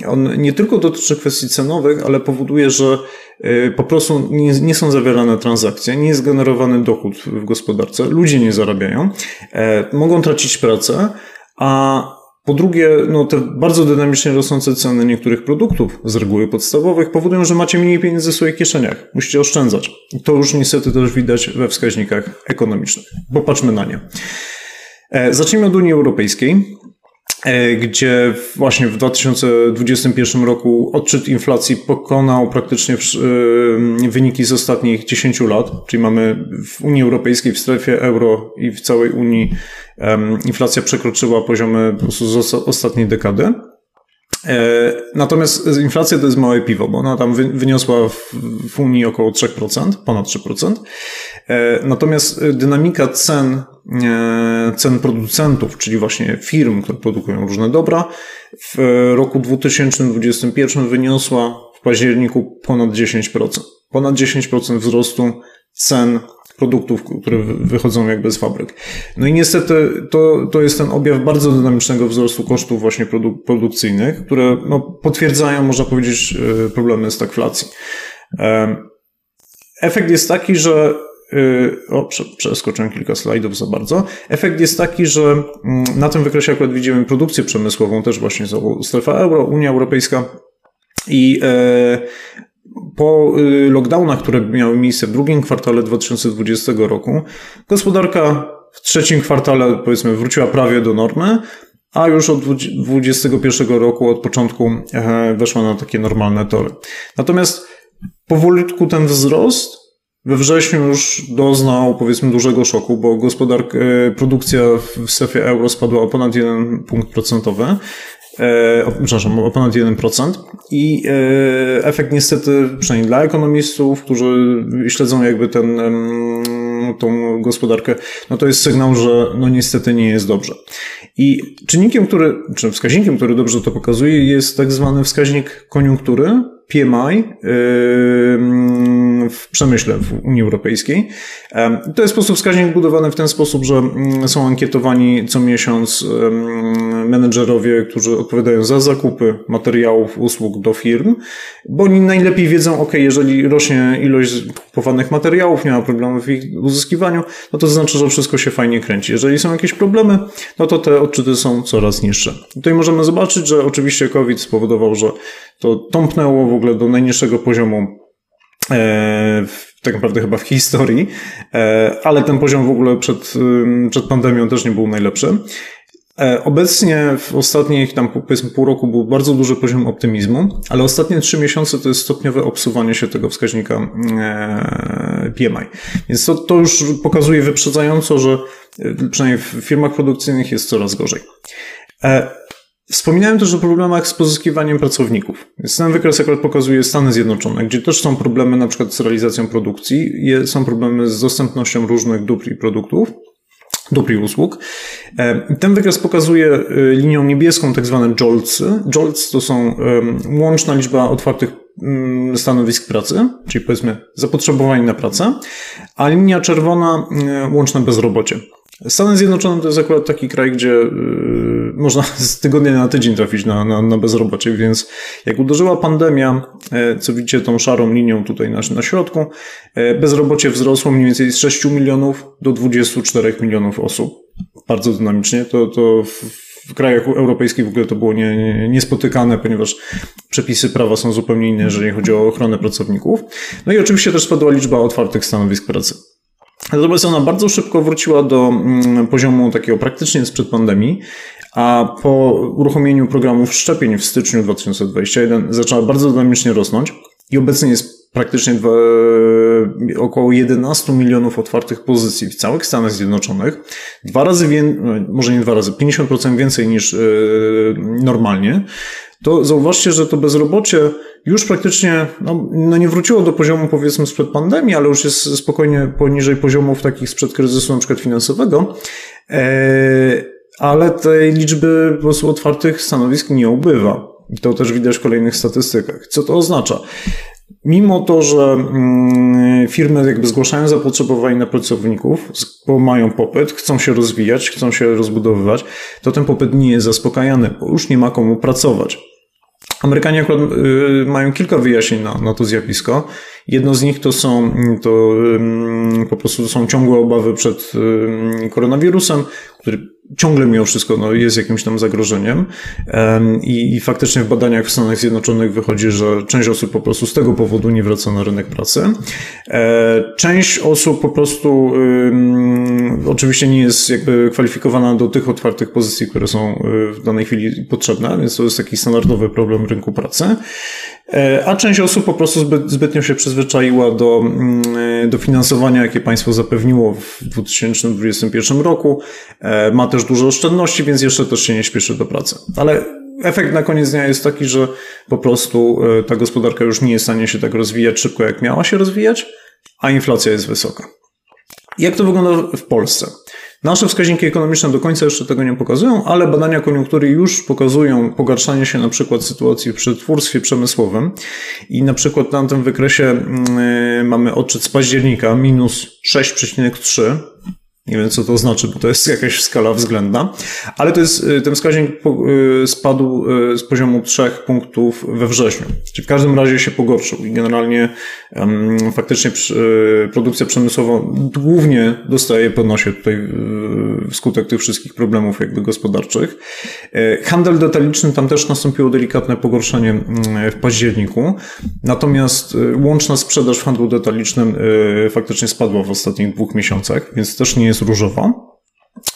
on nie tylko dotyczy kwestii cenowych, ale powoduje, że e, po prostu nie, nie są zawierane transakcje, nie jest generowany dochód w gospodarce, ludzie nie zarabiają, e, mogą tracić pracę, a po drugie, no te bardzo dynamicznie rosnące ceny niektórych produktów, z reguły podstawowych, powodują, że macie mniej pieniędzy w swoich kieszeniach. Musicie oszczędzać. I to już niestety też widać we wskaźnikach ekonomicznych. Popatrzmy na nie. Zacznijmy od Unii Europejskiej. E, gdzie właśnie w 2021 roku odczyt inflacji pokonał praktycznie e, wyniki z ostatnich 10 lat, czyli mamy w Unii Europejskiej, w strefie euro i w całej Unii inflacja przekroczyła poziomy po prostu z ostatniej dekady. E, natomiast inflacja to jest małe piwo, bo ona tam wyniosła w Unii około 3%, ponad 3%. Natomiast dynamika cen E, cen producentów, czyli właśnie firm, które produkują różne dobra, w roku 2021 wyniosła w październiku ponad 10%. Ponad 10% wzrostu cen produktów, które wychodzą jakby z fabryk. No i niestety to, to jest ten objaw bardzo dynamicznego wzrostu kosztów właśnie produ produkcyjnych, które no, potwierdzają, można powiedzieć, e, problemy stagflacji. E, efekt jest taki, że Y, o, przeskoczyłem kilka slajdów za bardzo. Efekt jest taki, że mm, na tym wykresie akurat widzimy produkcję przemysłową, też właśnie strefa euro, Unia Europejska i e, po y, lockdownach, które miały miejsce w drugim kwartale 2020 roku, gospodarka w trzecim kwartale, powiedzmy, wróciła prawie do normy, a już od 2021 roku, od początku e, weszła na takie normalne tory. Natomiast powolutku ten wzrost we wrześniu już doznał, powiedzmy, dużego szoku, bo gospodarka, e, produkcja w strefie euro spadła o ponad 1 punkt procentowy. E, przepraszam, o ponad 1%. I e, efekt niestety, przynajmniej dla ekonomistów, którzy śledzą jakby ten, tą gospodarkę, no to jest sygnał, że no niestety nie jest dobrze. I czynnikiem, który, czy wskaźnikiem, który dobrze to pokazuje, jest tak zwany wskaźnik koniunktury, PMI w przemyśle w Unii Europejskiej. To jest sposób wskaźnik budowany w ten sposób, że mm, są ankietowani co miesiąc menedżerowie, którzy odpowiadają za zakupy materiałów, usług do firm, bo oni najlepiej wiedzą, ok, jeżeli rośnie ilość kupowanych materiałów, nie ma problemów w ich uzyskiwaniu, no to znaczy, że wszystko się fajnie kręci. Jeżeli są jakieś problemy, no to te odczyty są coraz niższe. Tutaj możemy zobaczyć, że oczywiście COVID spowodował, że to tąpnęło w ogóle do najniższego poziomu e, tak naprawdę chyba w historii, e, ale ten poziom w ogóle przed, przed pandemią też nie był najlepszy. E, obecnie w ostatnich tam powiedzmy pół roku był bardzo duży poziom optymizmu, ale ostatnie trzy miesiące to jest stopniowe obsuwanie się tego wskaźnika PMI. Więc to, to już pokazuje wyprzedzająco, że przynajmniej w firmach produkcyjnych jest coraz gorzej. Wspominałem też o problemach z pozyskiwaniem pracowników. Ten wykres akurat pokazuje Stany Zjednoczone, gdzie też są problemy na przykład z realizacją produkcji, są problemy z dostępnością różnych dóbr i produktów, dóbr i usług. E, ten wykres pokazuje e, linią niebieską tak zwane JOLTSy. JOLTS to są łączna liczba otwartych mm, stanowisk pracy, czyli powiedzmy zapotrzebowanie na pracę, a linia czerwona e, łączne bezrobocie. Stany Zjednoczone to jest akurat taki kraj, gdzie można z tygodnia na tydzień trafić na, na, na bezrobocie, więc jak uderzyła pandemia, yy, co widzicie tą szarą linią tutaj na, na środku, yy, bezrobocie wzrosło mniej więcej z 6 milionów do 24 milionów osób. Bardzo dynamicznie. To, to w, w krajach europejskich w ogóle to było nie, nie, niespotykane, ponieważ przepisy prawa są zupełnie inne, jeżeli chodzi o ochronę pracowników. No i oczywiście też spadła liczba otwartych stanowisk pracy. Natomiast ona bardzo szybko wróciła do mm, poziomu takiego praktycznie sprzed pandemii, a po uruchomieniu programów szczepień w styczniu 2021 zaczęła bardzo dynamicznie rosnąć i obecnie jest praktycznie dwa, około 11 milionów otwartych pozycji w całych Stanach Zjednoczonych. Dwa razy więcej, no, może nie dwa razy, 50% więcej niż yy, normalnie. To zauważcie, że to bezrobocie już praktycznie no, no nie wróciło do poziomu powiedzmy sprzed pandemii, ale już jest spokojnie poniżej poziomów takich sprzed kryzysu na przykład finansowego. E, ale tej liczby po prostu otwartych stanowisk nie ubywa. I to też widać w kolejnych statystykach. Co to oznacza? Mimo to, że mm, firmy jakby zgłaszają zapotrzebowanie na pracowników, bo mają popyt, chcą się rozwijać, chcą się rozbudowywać, to ten popyt nie jest zaspokajany, bo już nie ma komu pracować. Amerykanie akurat y, mają kilka wyjaśnień na, na to zjawisko. Jedno z nich to są, to po prostu są ciągłe obawy przed koronawirusem, który ciągle mimo wszystko no, jest jakimś tam zagrożeniem I, i faktycznie w badaniach w Stanach Zjednoczonych wychodzi, że część osób po prostu z tego powodu nie wraca na rynek pracy. E, część osób po prostu oczywiście nie jest jakby kwalifikowana do tych otwartych pozycji, które są e, w danej chwili potrzebne, więc to jest taki standardowy problem rynku pracy. E, a część osób po prostu zbyt, zbytnio się przyzwyczaiła do, mm, do finansowania, jakie państwo zapewniło w 2021 roku. Ma też dużo oszczędności, więc jeszcze też się nie śpieszy do pracy. Ale efekt na koniec dnia jest taki, że po prostu e, ta gospodarka już nie jest w stanie się tak rozwijać szybko, jak miała się rozwijać, a inflacja jest wysoka. Jak to wygląda w Polsce? Nasze wskaźniki ekonomiczne do końca jeszcze tego nie pokazują, ale badania koniunktury już pokazują pogarszanie się na przykład sytuacji w przetwórstwie przemysłowym. I na przykład na tym wykresie yy, mamy odczyt z października minus 6,3 nie wiem, co to znaczy, bo to jest jakaś skala względna, ale to jest, y, ten wskaźnik y, spadł y, z poziomu trzech punktów we wrześniu. Czyli w każdym razie się pogorszył i generalnie faktycznie produkcja przemysłowa głównie dostaje po tutaj wskutek tych wszystkich problemów jakby gospodarczych. E, handel detaliczny, tam też nastąpiło delikatne pogorszenie mm, w październiku, natomiast łączna sprzedaż w handlu detalicznym faktycznie spadła w ostatnich dwóch miesiącach, więc też nie jest różowo.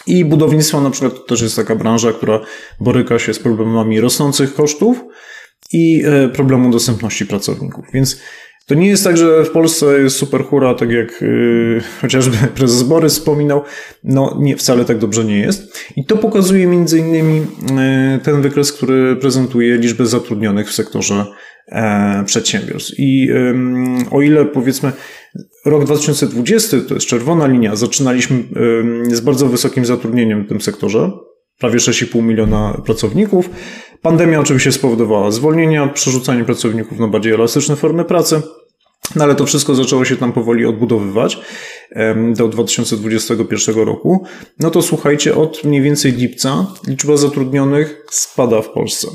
I budownictwo na przykład to też jest taka branża, która boryka się z problemami rosnących kosztów i e, problemu dostępności pracowników. Więc to nie jest tak, że w Polsce jest super hura, tak jak yy, chociażby prezes Borys wspominał. No nie, wcale tak dobrze nie jest. I to pokazuje między innymi yy, ten wykres, który prezentuje liczbę zatrudnionych w sektorze yy, przedsiębiorstw. I o ile powiedzmy Rok 2020 to jest czerwona linia. Zaczynaliśmy z bardzo wysokim zatrudnieniem w tym sektorze, prawie 6,5 miliona pracowników. Pandemia oczywiście spowodowała zwolnienia, przerzucanie pracowników na bardziej elastyczne formy pracy. No ale to wszystko zaczęło się tam powoli odbudowywać do 2021 roku. No to słuchajcie, od mniej więcej lipca liczba zatrudnionych spada w Polsce,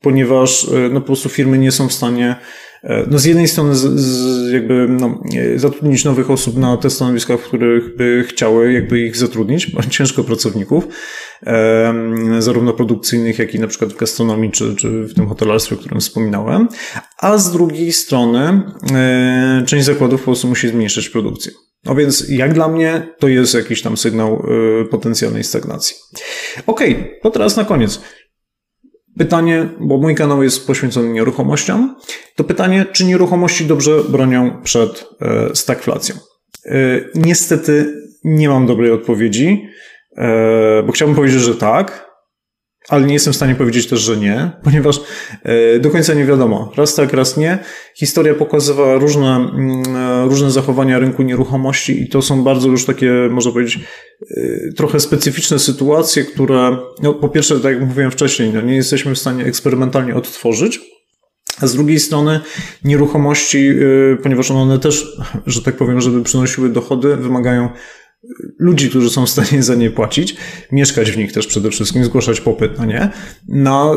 ponieważ e, no, po prostu firmy nie są w stanie E, no z jednej strony z, z jakby no, zatrudnić nowych osób na te stanowiska, w których by chciały jakby ich zatrudnić, bo ciężko pracowników, e, zarówno produkcyjnych, jak i na przykład w gastronomii, czy, czy w tym hotelarstwie, o którym wspominałem, a z drugiej strony e, część zakładów po prostu musi zmniejszyć produkcję. No więc jak dla mnie to jest jakiś tam sygnał potencjalnej stagnacji. Okej, okay, to teraz na koniec. Pytanie, bo mój kanał jest poświęcony nieruchomościom, to pytanie, czy nieruchomości dobrze bronią przed e, stagflacją? E, niestety nie mam dobrej odpowiedzi, e, bo chciałbym powiedzieć, że tak, ale nie jestem w stanie powiedzieć też, że nie, ponieważ e, do końca nie wiadomo. Raz tak, raz nie. Historia pokazywała różne, mm, e, różne zachowania rynku nieruchomości i to są bardzo już takie, można powiedzieć, e, trochę specyficzne sytuacje, które, no, po pierwsze, tak jak mówiłem wcześniej, no, nie jesteśmy w stanie eksperymentalnie odtworzyć, a z drugiej strony nieruchomości, ponieważ one też, że tak powiem, żeby przynosiły dochody, wymagają ludzi, którzy są w stanie za nie płacić, mieszkać w nich też przede wszystkim, zgłaszać popyt na nie. No,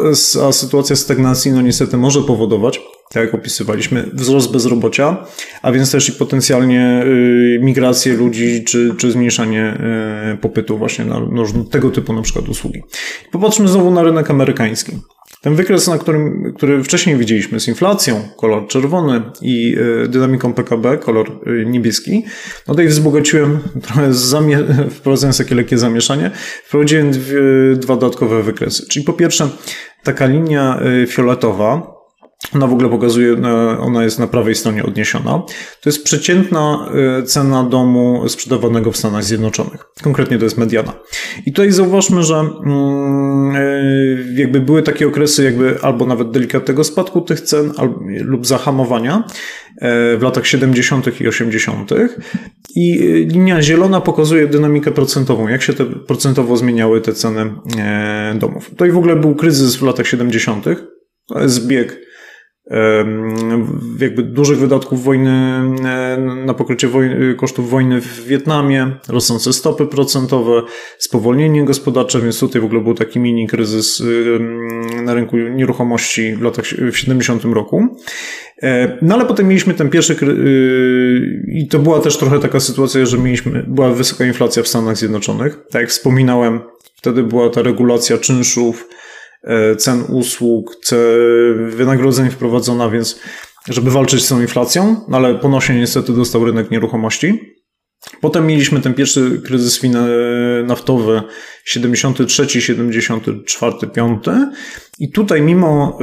a sytuacja stagnacji, no niestety może powodować, tak jak opisywaliśmy, wzrost bezrobocia, a więc też i potencjalnie y, migrację ludzi, czy, czy zmniejszanie y, popytu właśnie na, na tego typu na przykład usługi. Popatrzmy znowu na rynek amerykański. Ten wykres, na którym, który wcześniej widzieliśmy z inflacją, kolor czerwony i e, dynamiką PKB, kolor e, niebieski, no tutaj wzbogaciłem trochę, zamie- wprowadzając takie lekkie zamieszanie, wprowadziłem dwie, dwa dodatkowe wykresy. Czyli po pierwsze taka linia e, fioletowa, ona w ogóle pokazuje, e, ona jest na prawej stronie odniesiona. To jest przeciętna e, cena domu sprzedawanego w Stanach Zjednoczonych. Konkretnie to jest mediana. I tutaj zauważmy, że mm, e, jakby były takie okresy jakby albo nawet delikatnego spadku tych cen lub zahamowania w latach 70. i 80. I linia zielona pokazuje dynamikę procentową, jak się te procentowo zmieniały te ceny domów. Tutaj w ogóle był kryzys w latach 70. To jest zbieg jakby dużych wydatków wojny e, na pokrycie wojny, kosztów wojny w Wietnamie, rosnące stopy procentowe, spowolnienie gospodarcze, więc tutaj w ogóle był taki mini kryzys na rynku nieruchomości w latach w 70 roku. E, no ale potem mieliśmy ten pierwszy y, i to była też trochę taka sytuacja, że mieliśmy, była wysoka inflacja w Stanach Zjednoczonych. Tak jak wspominałem, Wtedy była ta regulacja czynszów, cen usług, wynagrodzeń wprowadzona, więc żeby walczyć z tą inflacją, no ale ponośnie niestety dostał rynek nieruchomości. Potem mieliśmy ten pierwszy kryzys naftowy 73, 74, 5 i tutaj mimo,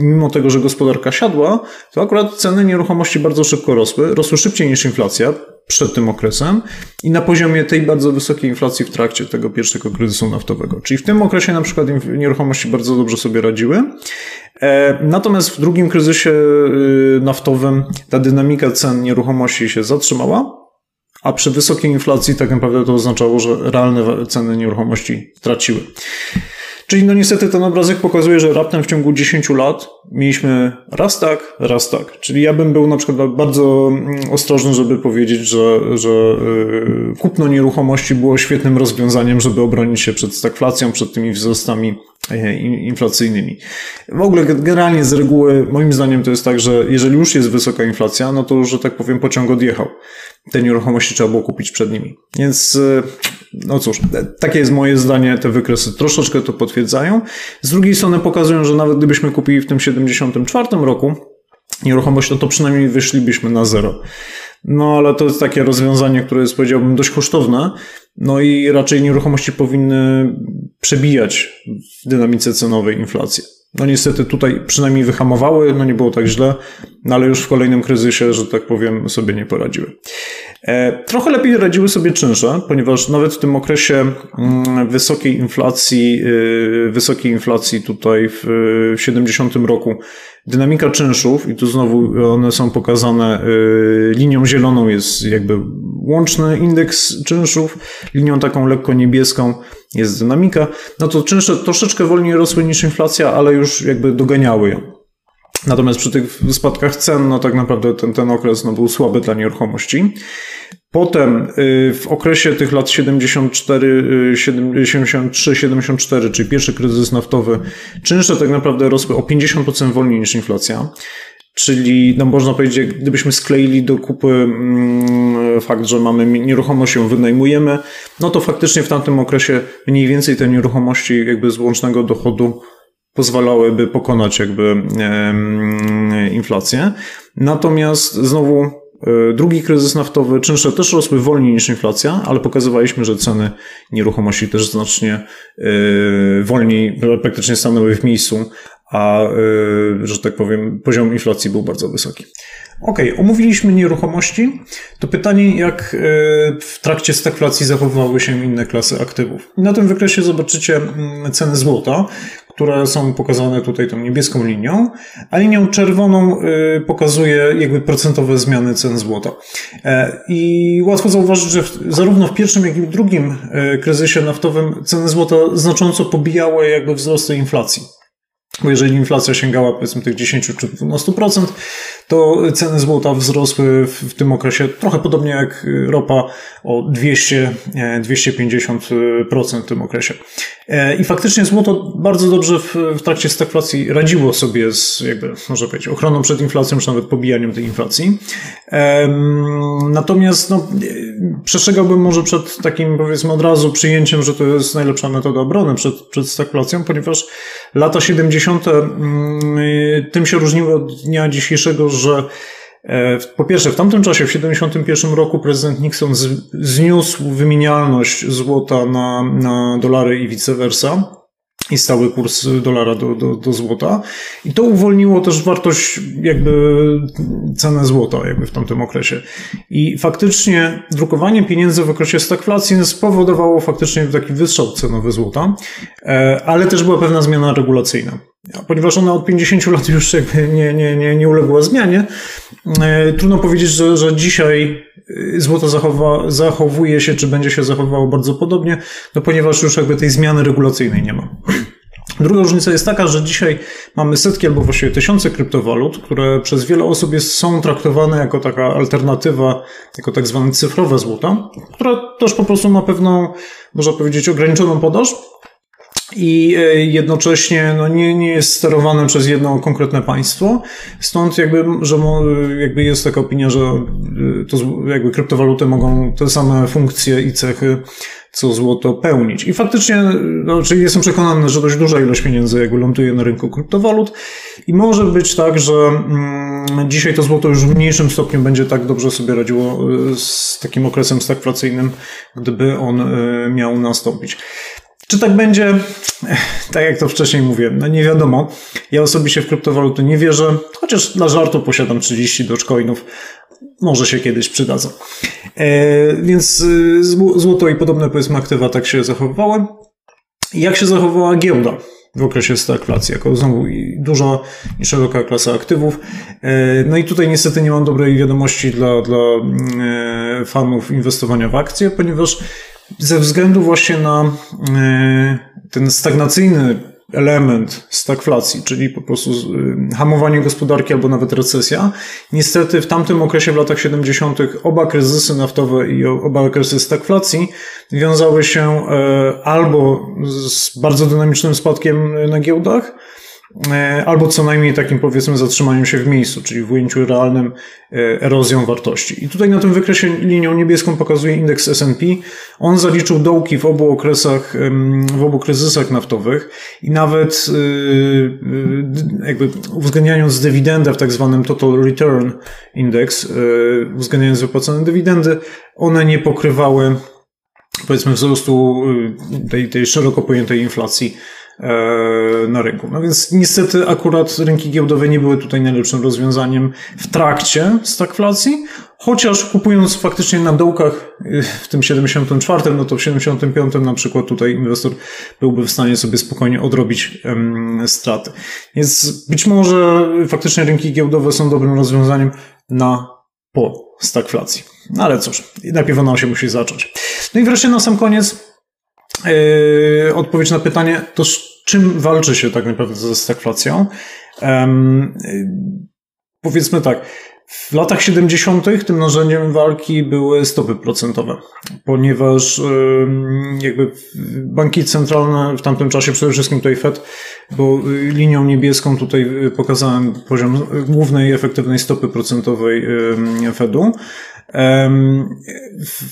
mimo tego, że gospodarka siadła, to akurat ceny nieruchomości bardzo szybko rosły, rosły szybciej niż inflacja przed tym okresem i na poziomie tej bardzo wysokiej inflacji w trakcie tego pierwszego kryzysu naftowego. Czyli w tym okresie na przykład nieruchomości bardzo dobrze sobie radziły. E, natomiast w drugim kryzysie y, naftowym ta dynamika cen nieruchomości się zatrzymała, a przy wysokiej inflacji tak naprawdę to oznaczało, że realne ceny nieruchomości traciły. Czyli no niestety ten obrazek pokazuje, że raptem w ciągu 10 lat mieliśmy raz tak, raz tak. Czyli ja bym był na przykład bardzo mm, ostrożny, żeby powiedzieć, że, że y, kupno nieruchomości było świetnym rozwiązaniem, żeby obronić się przed stagflacją, przed tymi wzrostami e, inflacyjnymi. W ogóle generalnie z reguły moim zdaniem to jest tak, że jeżeli już jest wysoka inflacja, no to że tak powiem pociąg odjechał. Te nieruchomości trzeba było kupić przed nimi. Więc y, no cóż, takie jest moje zdanie, te wykresy troszeczkę to potwierdzają. Z drugiej strony pokazują, że nawet gdybyśmy kupili w tym 74 roku nieruchomość, no to przynajmniej wyszlibyśmy na zero. No ale to jest takie rozwiązanie, które jest powiedziałbym dość kosztowne, no i raczej nieruchomości powinny przebijać w dynamice cenowej inflację. No niestety tutaj przynajmniej wyhamowały, no nie było tak źle, no ale już w kolejnym kryzysie, że tak powiem, sobie nie poradziły. E, trochę lepiej radziły sobie czynsze, ponieważ nawet w tym okresie mm, wysokiej inflacji, y, wysokiej inflacji tutaj w 70 roku, dynamika czynszów, i tu znowu one są pokazane y, linią zieloną jest jakby łączny indeks czynszów, linią taką lekko niebieską jest dynamika, no to czynsze troszeczkę wolniej rosły niż inflacja, ale już jakby doganiały ją. Natomiast przy tych spadkach cen, no tak naprawdę ten, ten okres no, był słaby dla nieruchomości. Potem y, w okresie tych lat 74, 73, 74, czyli pierwszy kryzys naftowy, czynsze tak naprawdę rosły o 50% wolniej niż inflacja. Czyli, no można powiedzieć, gdybyśmy skleili do kupy mm, fakt, że mamy nieruchomość, ją wynajmujemy, no to faktycznie w tamtym okresie mniej więcej te nieruchomości jakby z łącznego dochodu pozwalałyby pokonać jakby inflację. Natomiast znowu e, drugi kryzys naftowy, czynsze też rosły wolniej niż inflacja, ale pokazywaliśmy, że ceny nieruchomości też znacznie e, wolniej, praktycznie stanęły w miejscu, a że tak powiem, poziom inflacji był bardzo wysoki. Ok, omówiliśmy nieruchomości. To pytanie, jak w trakcie stagflacji zachowywały się inne klasy aktywów. Na tym wykresie zobaczycie mm, ceny złota, które są pokazane tutaj tą niebieską linią, a linią czerwoną y, pokazuje jakby procentowe zmiany cen złota. E, I łatwo zauważyć, że zarówno w pierwszym, jak i w drugim y, kryzysie naftowym ceny złota znacząco pobijały jakby wzrosty inflacji. Bo jeżeli inflacja sięgała powiedzmy tych 10 czy 12%, to ceny złota wzrosły w, tym okresie trochę podobnie jak ropa o 200, 250% w tym okresie. E, I faktycznie złoto bardzo dobrze w, w trakcie stagflacji radziło sobie z, jakby, można powiedzieć, ochroną przed inflacją, czy nawet pobijaniem tej inflacji. Natomiast, no, przestrzegałbym może przed takim, powiedzmy, od razu przyjęciem, że to jest najlepsza metoda obrony przed, przed stagflacją, ponieważ lata 70. Mm, tym się różniły od dnia dzisiejszego, że e, po pierwsze, w tamtym czasie, w 1971 roku, prezydent Nixon zniósł wymienialność złota na, na dolary i vice versa i stały kurs dolara do, do, do złota. I to uwolniło też wartość, jakby cenę złota, jakby w tamtym okresie. I faktycznie drukowanie pieniędzy w okresie stagflacji spowodowało faktycznie taki wystrzał cenowy złota, e, ale też była pewna zmiana regulacyjna. Ponieważ ona od 50 lat już jakby nie, nie, nie, nie uległa zmianie, e, trudno powiedzieć, że, że dzisiaj e, złoto zachowa, zachowuje się, czy będzie się zachowywało bardzo podobnie, no ponieważ już jakby tej zmiany regulacyjnej nie ma. Druga różnica jest taka, że dzisiaj mamy setki albo właściwie tysiące kryptowalut, które przez wiele osób jest, są traktowane jako taka alternatywa, jako tak zwane cyfrowe złota, która też po prostu ma pewną, można powiedzieć, ograniczoną podaż, i e, jednocześnie no, nie, nie jest sterowane przez jedno konkretne państwo. Stąd jakby, że jakby jest taka opinia, że e, to jakby kryptowaluty mogą te same funkcje i cechy co złoto pełnić. I faktycznie, no, czyli jestem przekonany, że dość duża ilość pieniędzy jakby ląduje na rynku kryptowalut i może być tak, że mm, dzisiaj to złoto już w mniejszym stopniu będzie tak dobrze sobie radziło y, z takim okresem stagflacyjnym, gdyby on y, miał nastąpić. Czy tak będzie? Tak jak to wcześniej mówię, no nie wiadomo. Ja osobiście w kryptowaluty nie wierzę, chociaż dla żartu posiadam 30 dogecoinów. Może się kiedyś przydadzą. E, więc y, złoto i podobne powiedzmy aktywa tak się zachowywały. Jak się zachowała giełda w okresie stagflacji, jako znowu duża i szeroka klasa aktywów. E, no i tutaj niestety nie mam dobrej wiadomości dla, dla e, fanów inwestowania w akcje, ponieważ ze względu właśnie na e, ten stagnacyjny element stagflacji, czyli po prostu e, hamowanie gospodarki albo nawet recesja. Niestety w tamtym okresie, w latach 70., oba kryzysy naftowe i oba okresy stagflacji wiązały się e, albo z bardzo dynamicznym spadkiem na giełdach, albo co najmniej takim powiedzmy zatrzymaniem się w miejscu, czyli w ujęciu realnym e, erozją wartości. I tutaj na tym wykresie linią niebieską pokazuje indeks S&P. On zaliczył dołki w obu okresach, w obu kryzysach naftowych i nawet e, jakby uwzględniając dywidendę w tak zwanym Total Return Index, uwzględniając wypłacone dywidendy, one nie pokrywały powiedzmy wzrostu tej, tej szeroko pojętej inflacji E, na rynku. No więc niestety akurat rynki giełdowe nie były tutaj najlepszym rozwiązaniem w trakcie stagflacji, chociaż kupując faktycznie na dołkach y, w tym 74, no to w 75 na przykład tutaj inwestor byłby w stanie sobie spokojnie odrobić straty. Więc być może faktycznie rynki giełdowe są dobrym rozwiązaniem na po stagflacji. No ale cóż, najpierw ona się musi zacząć. No i wreszcie na sam koniec odpowiedź na pytanie, to z czym walczy się tak naprawdę ze stagflacją? Yy, powiedzmy tak, w latach 70. tym narzędziem walki były stopy procentowe, ponieważ jakby banki centralne w tamtym czasie, przede wszystkim tutaj Fed, bo linią niebieską tutaj pokazałem poziom głównej efektywnej stopy procentowej Fedu.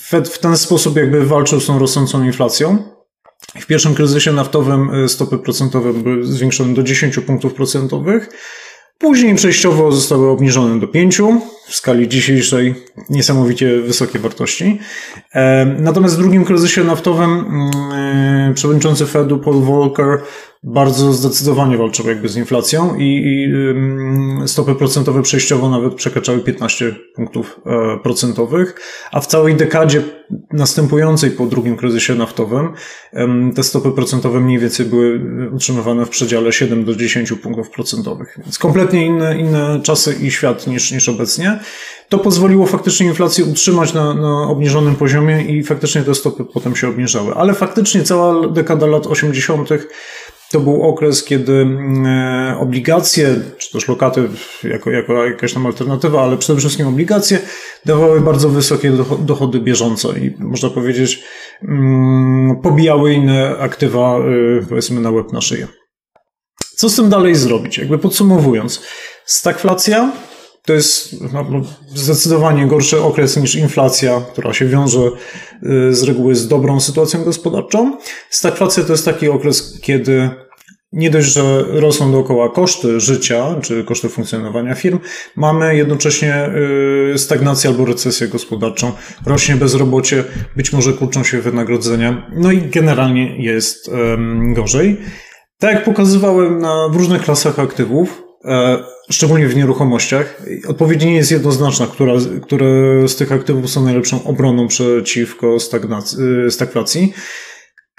Fed w ten sposób jakby walczył z tą rosnącą inflacją. W pierwszym kryzysie naftowym e, stopy procentowe były zwiększone do 10 punktów procentowych. Później przejściowo zostały obniżone do 5 w skali dzisiejszej niesamowicie wysokie wartości. Natomiast w drugim kryzysie naftowym mm, e, przewodniczący Fedu Paul Volcker bardzo zdecydowanie walczył jakby z inflacją i, i stopy procentowe przejściowo nawet przekraczały 15 punktów e, procentowych, a w całej dekadzie następującej po drugim kryzysie naftowym te stopy procentowe mniej więcej były utrzymywane w przedziale 7 do 10 punktów procentowych. Więc kompletnie inne, inne czasy i świat niż, niż obecnie. To pozwoliło faktycznie inflację utrzymać na, na obniżonym poziomie i faktycznie te stopy potem się obniżały. Ale faktycznie cała dekada lat 80 to był okres, kiedy mm, e, obligacje, czy też lokaty jako, jako jakaś tam alternatywa, ale przede wszystkim obligacje dawały bardzo wysokie dochody bieżące i można powiedzieć mm, pobijały inne aktywa e, powiedzmy na łeb na szyję. Co z tym dalej zrobić? Jakby podsumowując, stagflacja to jest no, no, zdecydowanie gorszy okres niż inflacja, która się wiąże y, z reguły z dobrą sytuacją gospodarczą. Stagflacja to jest taki okres, kiedy nie dość, że rosną dookoła koszty życia, czy koszty funkcjonowania firm, mamy jednocześnie y, stagnację albo recesję gospodarczą, rośnie bezrobocie, być może kurczą się wynagrodzenia, no i generalnie jest gorzej. Tak jak pokazywałem na, w różnych klasach aktywów, E, szczególnie w nieruchomościach. Odpowiedź nie jest jednoznaczna, która, które z tych aktywów są najlepszą obroną przeciwko y, stagflacji.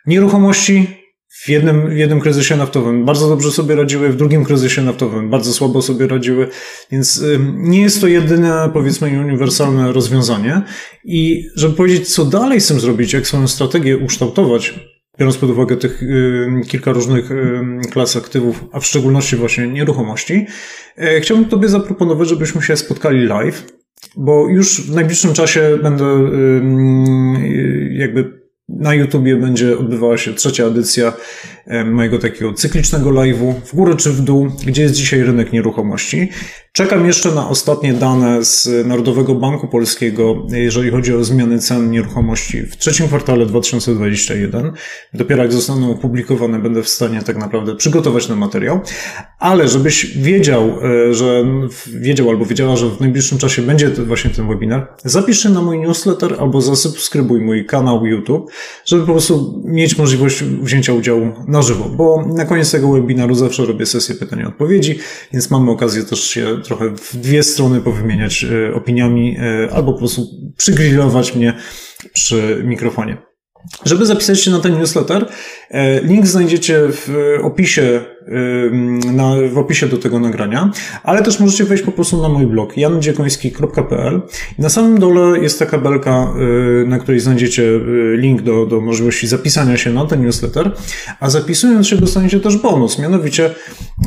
Nieruchomości w jednym, w jednym kryzysie naftowym bardzo dobrze sobie radziły, w drugim kryzysie naftowym bardzo słabo sobie radziły, więc nie jest to jedyne, powiedzmy, uniwersalne rozwiązanie. I żeby powiedzieć, co dalej z tym zrobić, jak swoją strategię ukształtować, biorąc pod uwagę tych y, kilka różnych y, klas aktywów, a w szczególności właśnie nieruchomości, e, chciałbym Tobie zaproponować, żebyśmy się spotkali live, bo już w najbliższym czasie będę y, jakby na YouTubie będzie odbywała się trzecia edycja mojego takiego cyklicznego live'u w górę czy w dół, gdzie jest dzisiaj rynek nieruchomości. Czekam jeszcze na ostatnie dane z Narodowego Banku Polskiego, jeżeli chodzi o zmiany cen nieruchomości w trzecim kwartale 2021. Dopiero jak zostaną opublikowane, będę w stanie tak naprawdę przygotować ten materiał. Ale żebyś wiedział, e, że wiedział albo wiedziała, że w najbliższym czasie będzie właśnie ten webinar, zapisz się na mój newsletter albo zasubskrybuj mój kanał YouTube, żeby po prostu mieć możliwość wzięcia udziału na żywo, bo na koniec tego webinaru zawsze robię sesję pytań i odpowiedzi, więc mamy okazję też się trochę w dwie strony powymieniać e, opiniami e, albo po prostu przygrillować mnie przy mikrofonie. Żeby zapisać się na ten newsletter, e, link znajdziecie w opisie na, w opisie do tego nagrania, ale też możecie wejść po prostu na mój blog jandziekoński.pl na samym dole jest taka belka, y, na której znajdziecie y, link do, do możliwości zapisania się na ten newsletter, a zapisując się dostaniecie też bonus, mianowicie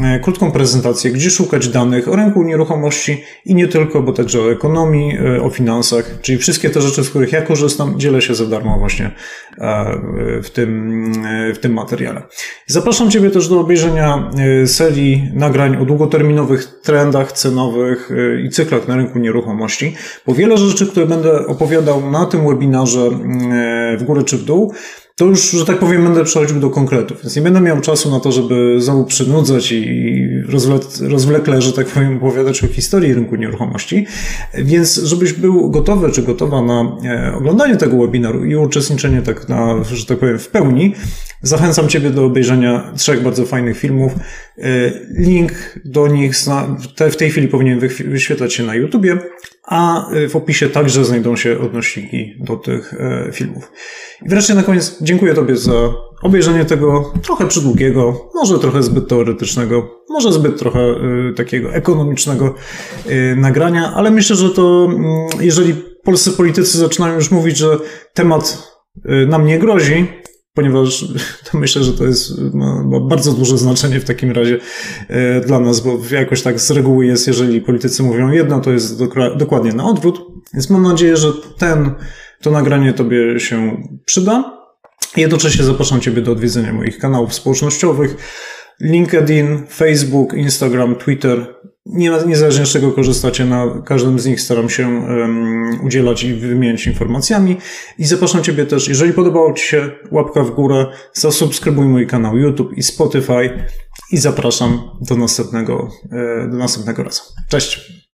e, krótką prezentację, gdzie szukać danych o rynku nieruchomości i nie tylko, bo także o ekonomii, o finansach, czyli wszystkie te rzeczy, z których ja korzystam, dzielę się za darmo właśnie e, w tym, w tym materiale. Zapraszam Ciebie też do obejrzenia E, serii nagrań o długoterminowych trendach cenowych e, i cyklach na rynku nieruchomości, bo wiele rzeczy, które będę opowiadał na tym webinarze e, w górę czy w dół, to już, że tak powiem, będę przechodził do konkretów. Więc nie będę miał czasu na to, żeby znowu przynudzać i rozwlekle, że tak powiem, opowiadać o historii rynku nieruchomości. Więc żebyś był gotowy czy gotowa na oglądanie tego webinaru i uczestniczenie tak na, że tak powiem, w pełni, Zachęcam Ciebie do obejrzenia trzech bardzo fajnych filmów. E, link do nich w tej chwili powinien wyświetlać się na YouTubie, a e, w opisie także znajdą się odnośniki do tych e, filmów. I wreszcie na koniec dziękuję Tobie za obejrzenie tego trochę przydługiego, może trochę zbyt teoretycznego, może zbyt trochę takiego ekonomicznego nagrania, ale myślę, że to mm, jeżeli polscy politycy zaczynają już mówić, że temat nam nie grozi, ponieważ myślę, że to jest, ma, ma, bardzo duże znaczenie w takim razie e, dla nas, bo jakoś tak z reguły jest, jeżeli politycy mówią jedno, to jest dokładnie na odwrót. Więc mam nadzieję, że ten, to nagranie Tobie się przyda. Jednocześnie zapraszam Ciebie do odwiedzenia moich kanałów społecznościowych. LinkedIn, Facebook, Instagram, Twitter, nie, niezależnie z czego korzystacie, na każdym z nich staram się um, udzielać i wymieniać informacjami. I zapraszam Ciebie też, jeżeli podobało Ci się, łapka w górę, zasubskrybuj mój kanał YouTube i Spotify i zapraszam do następnego, e, do następnego razu. Cześć!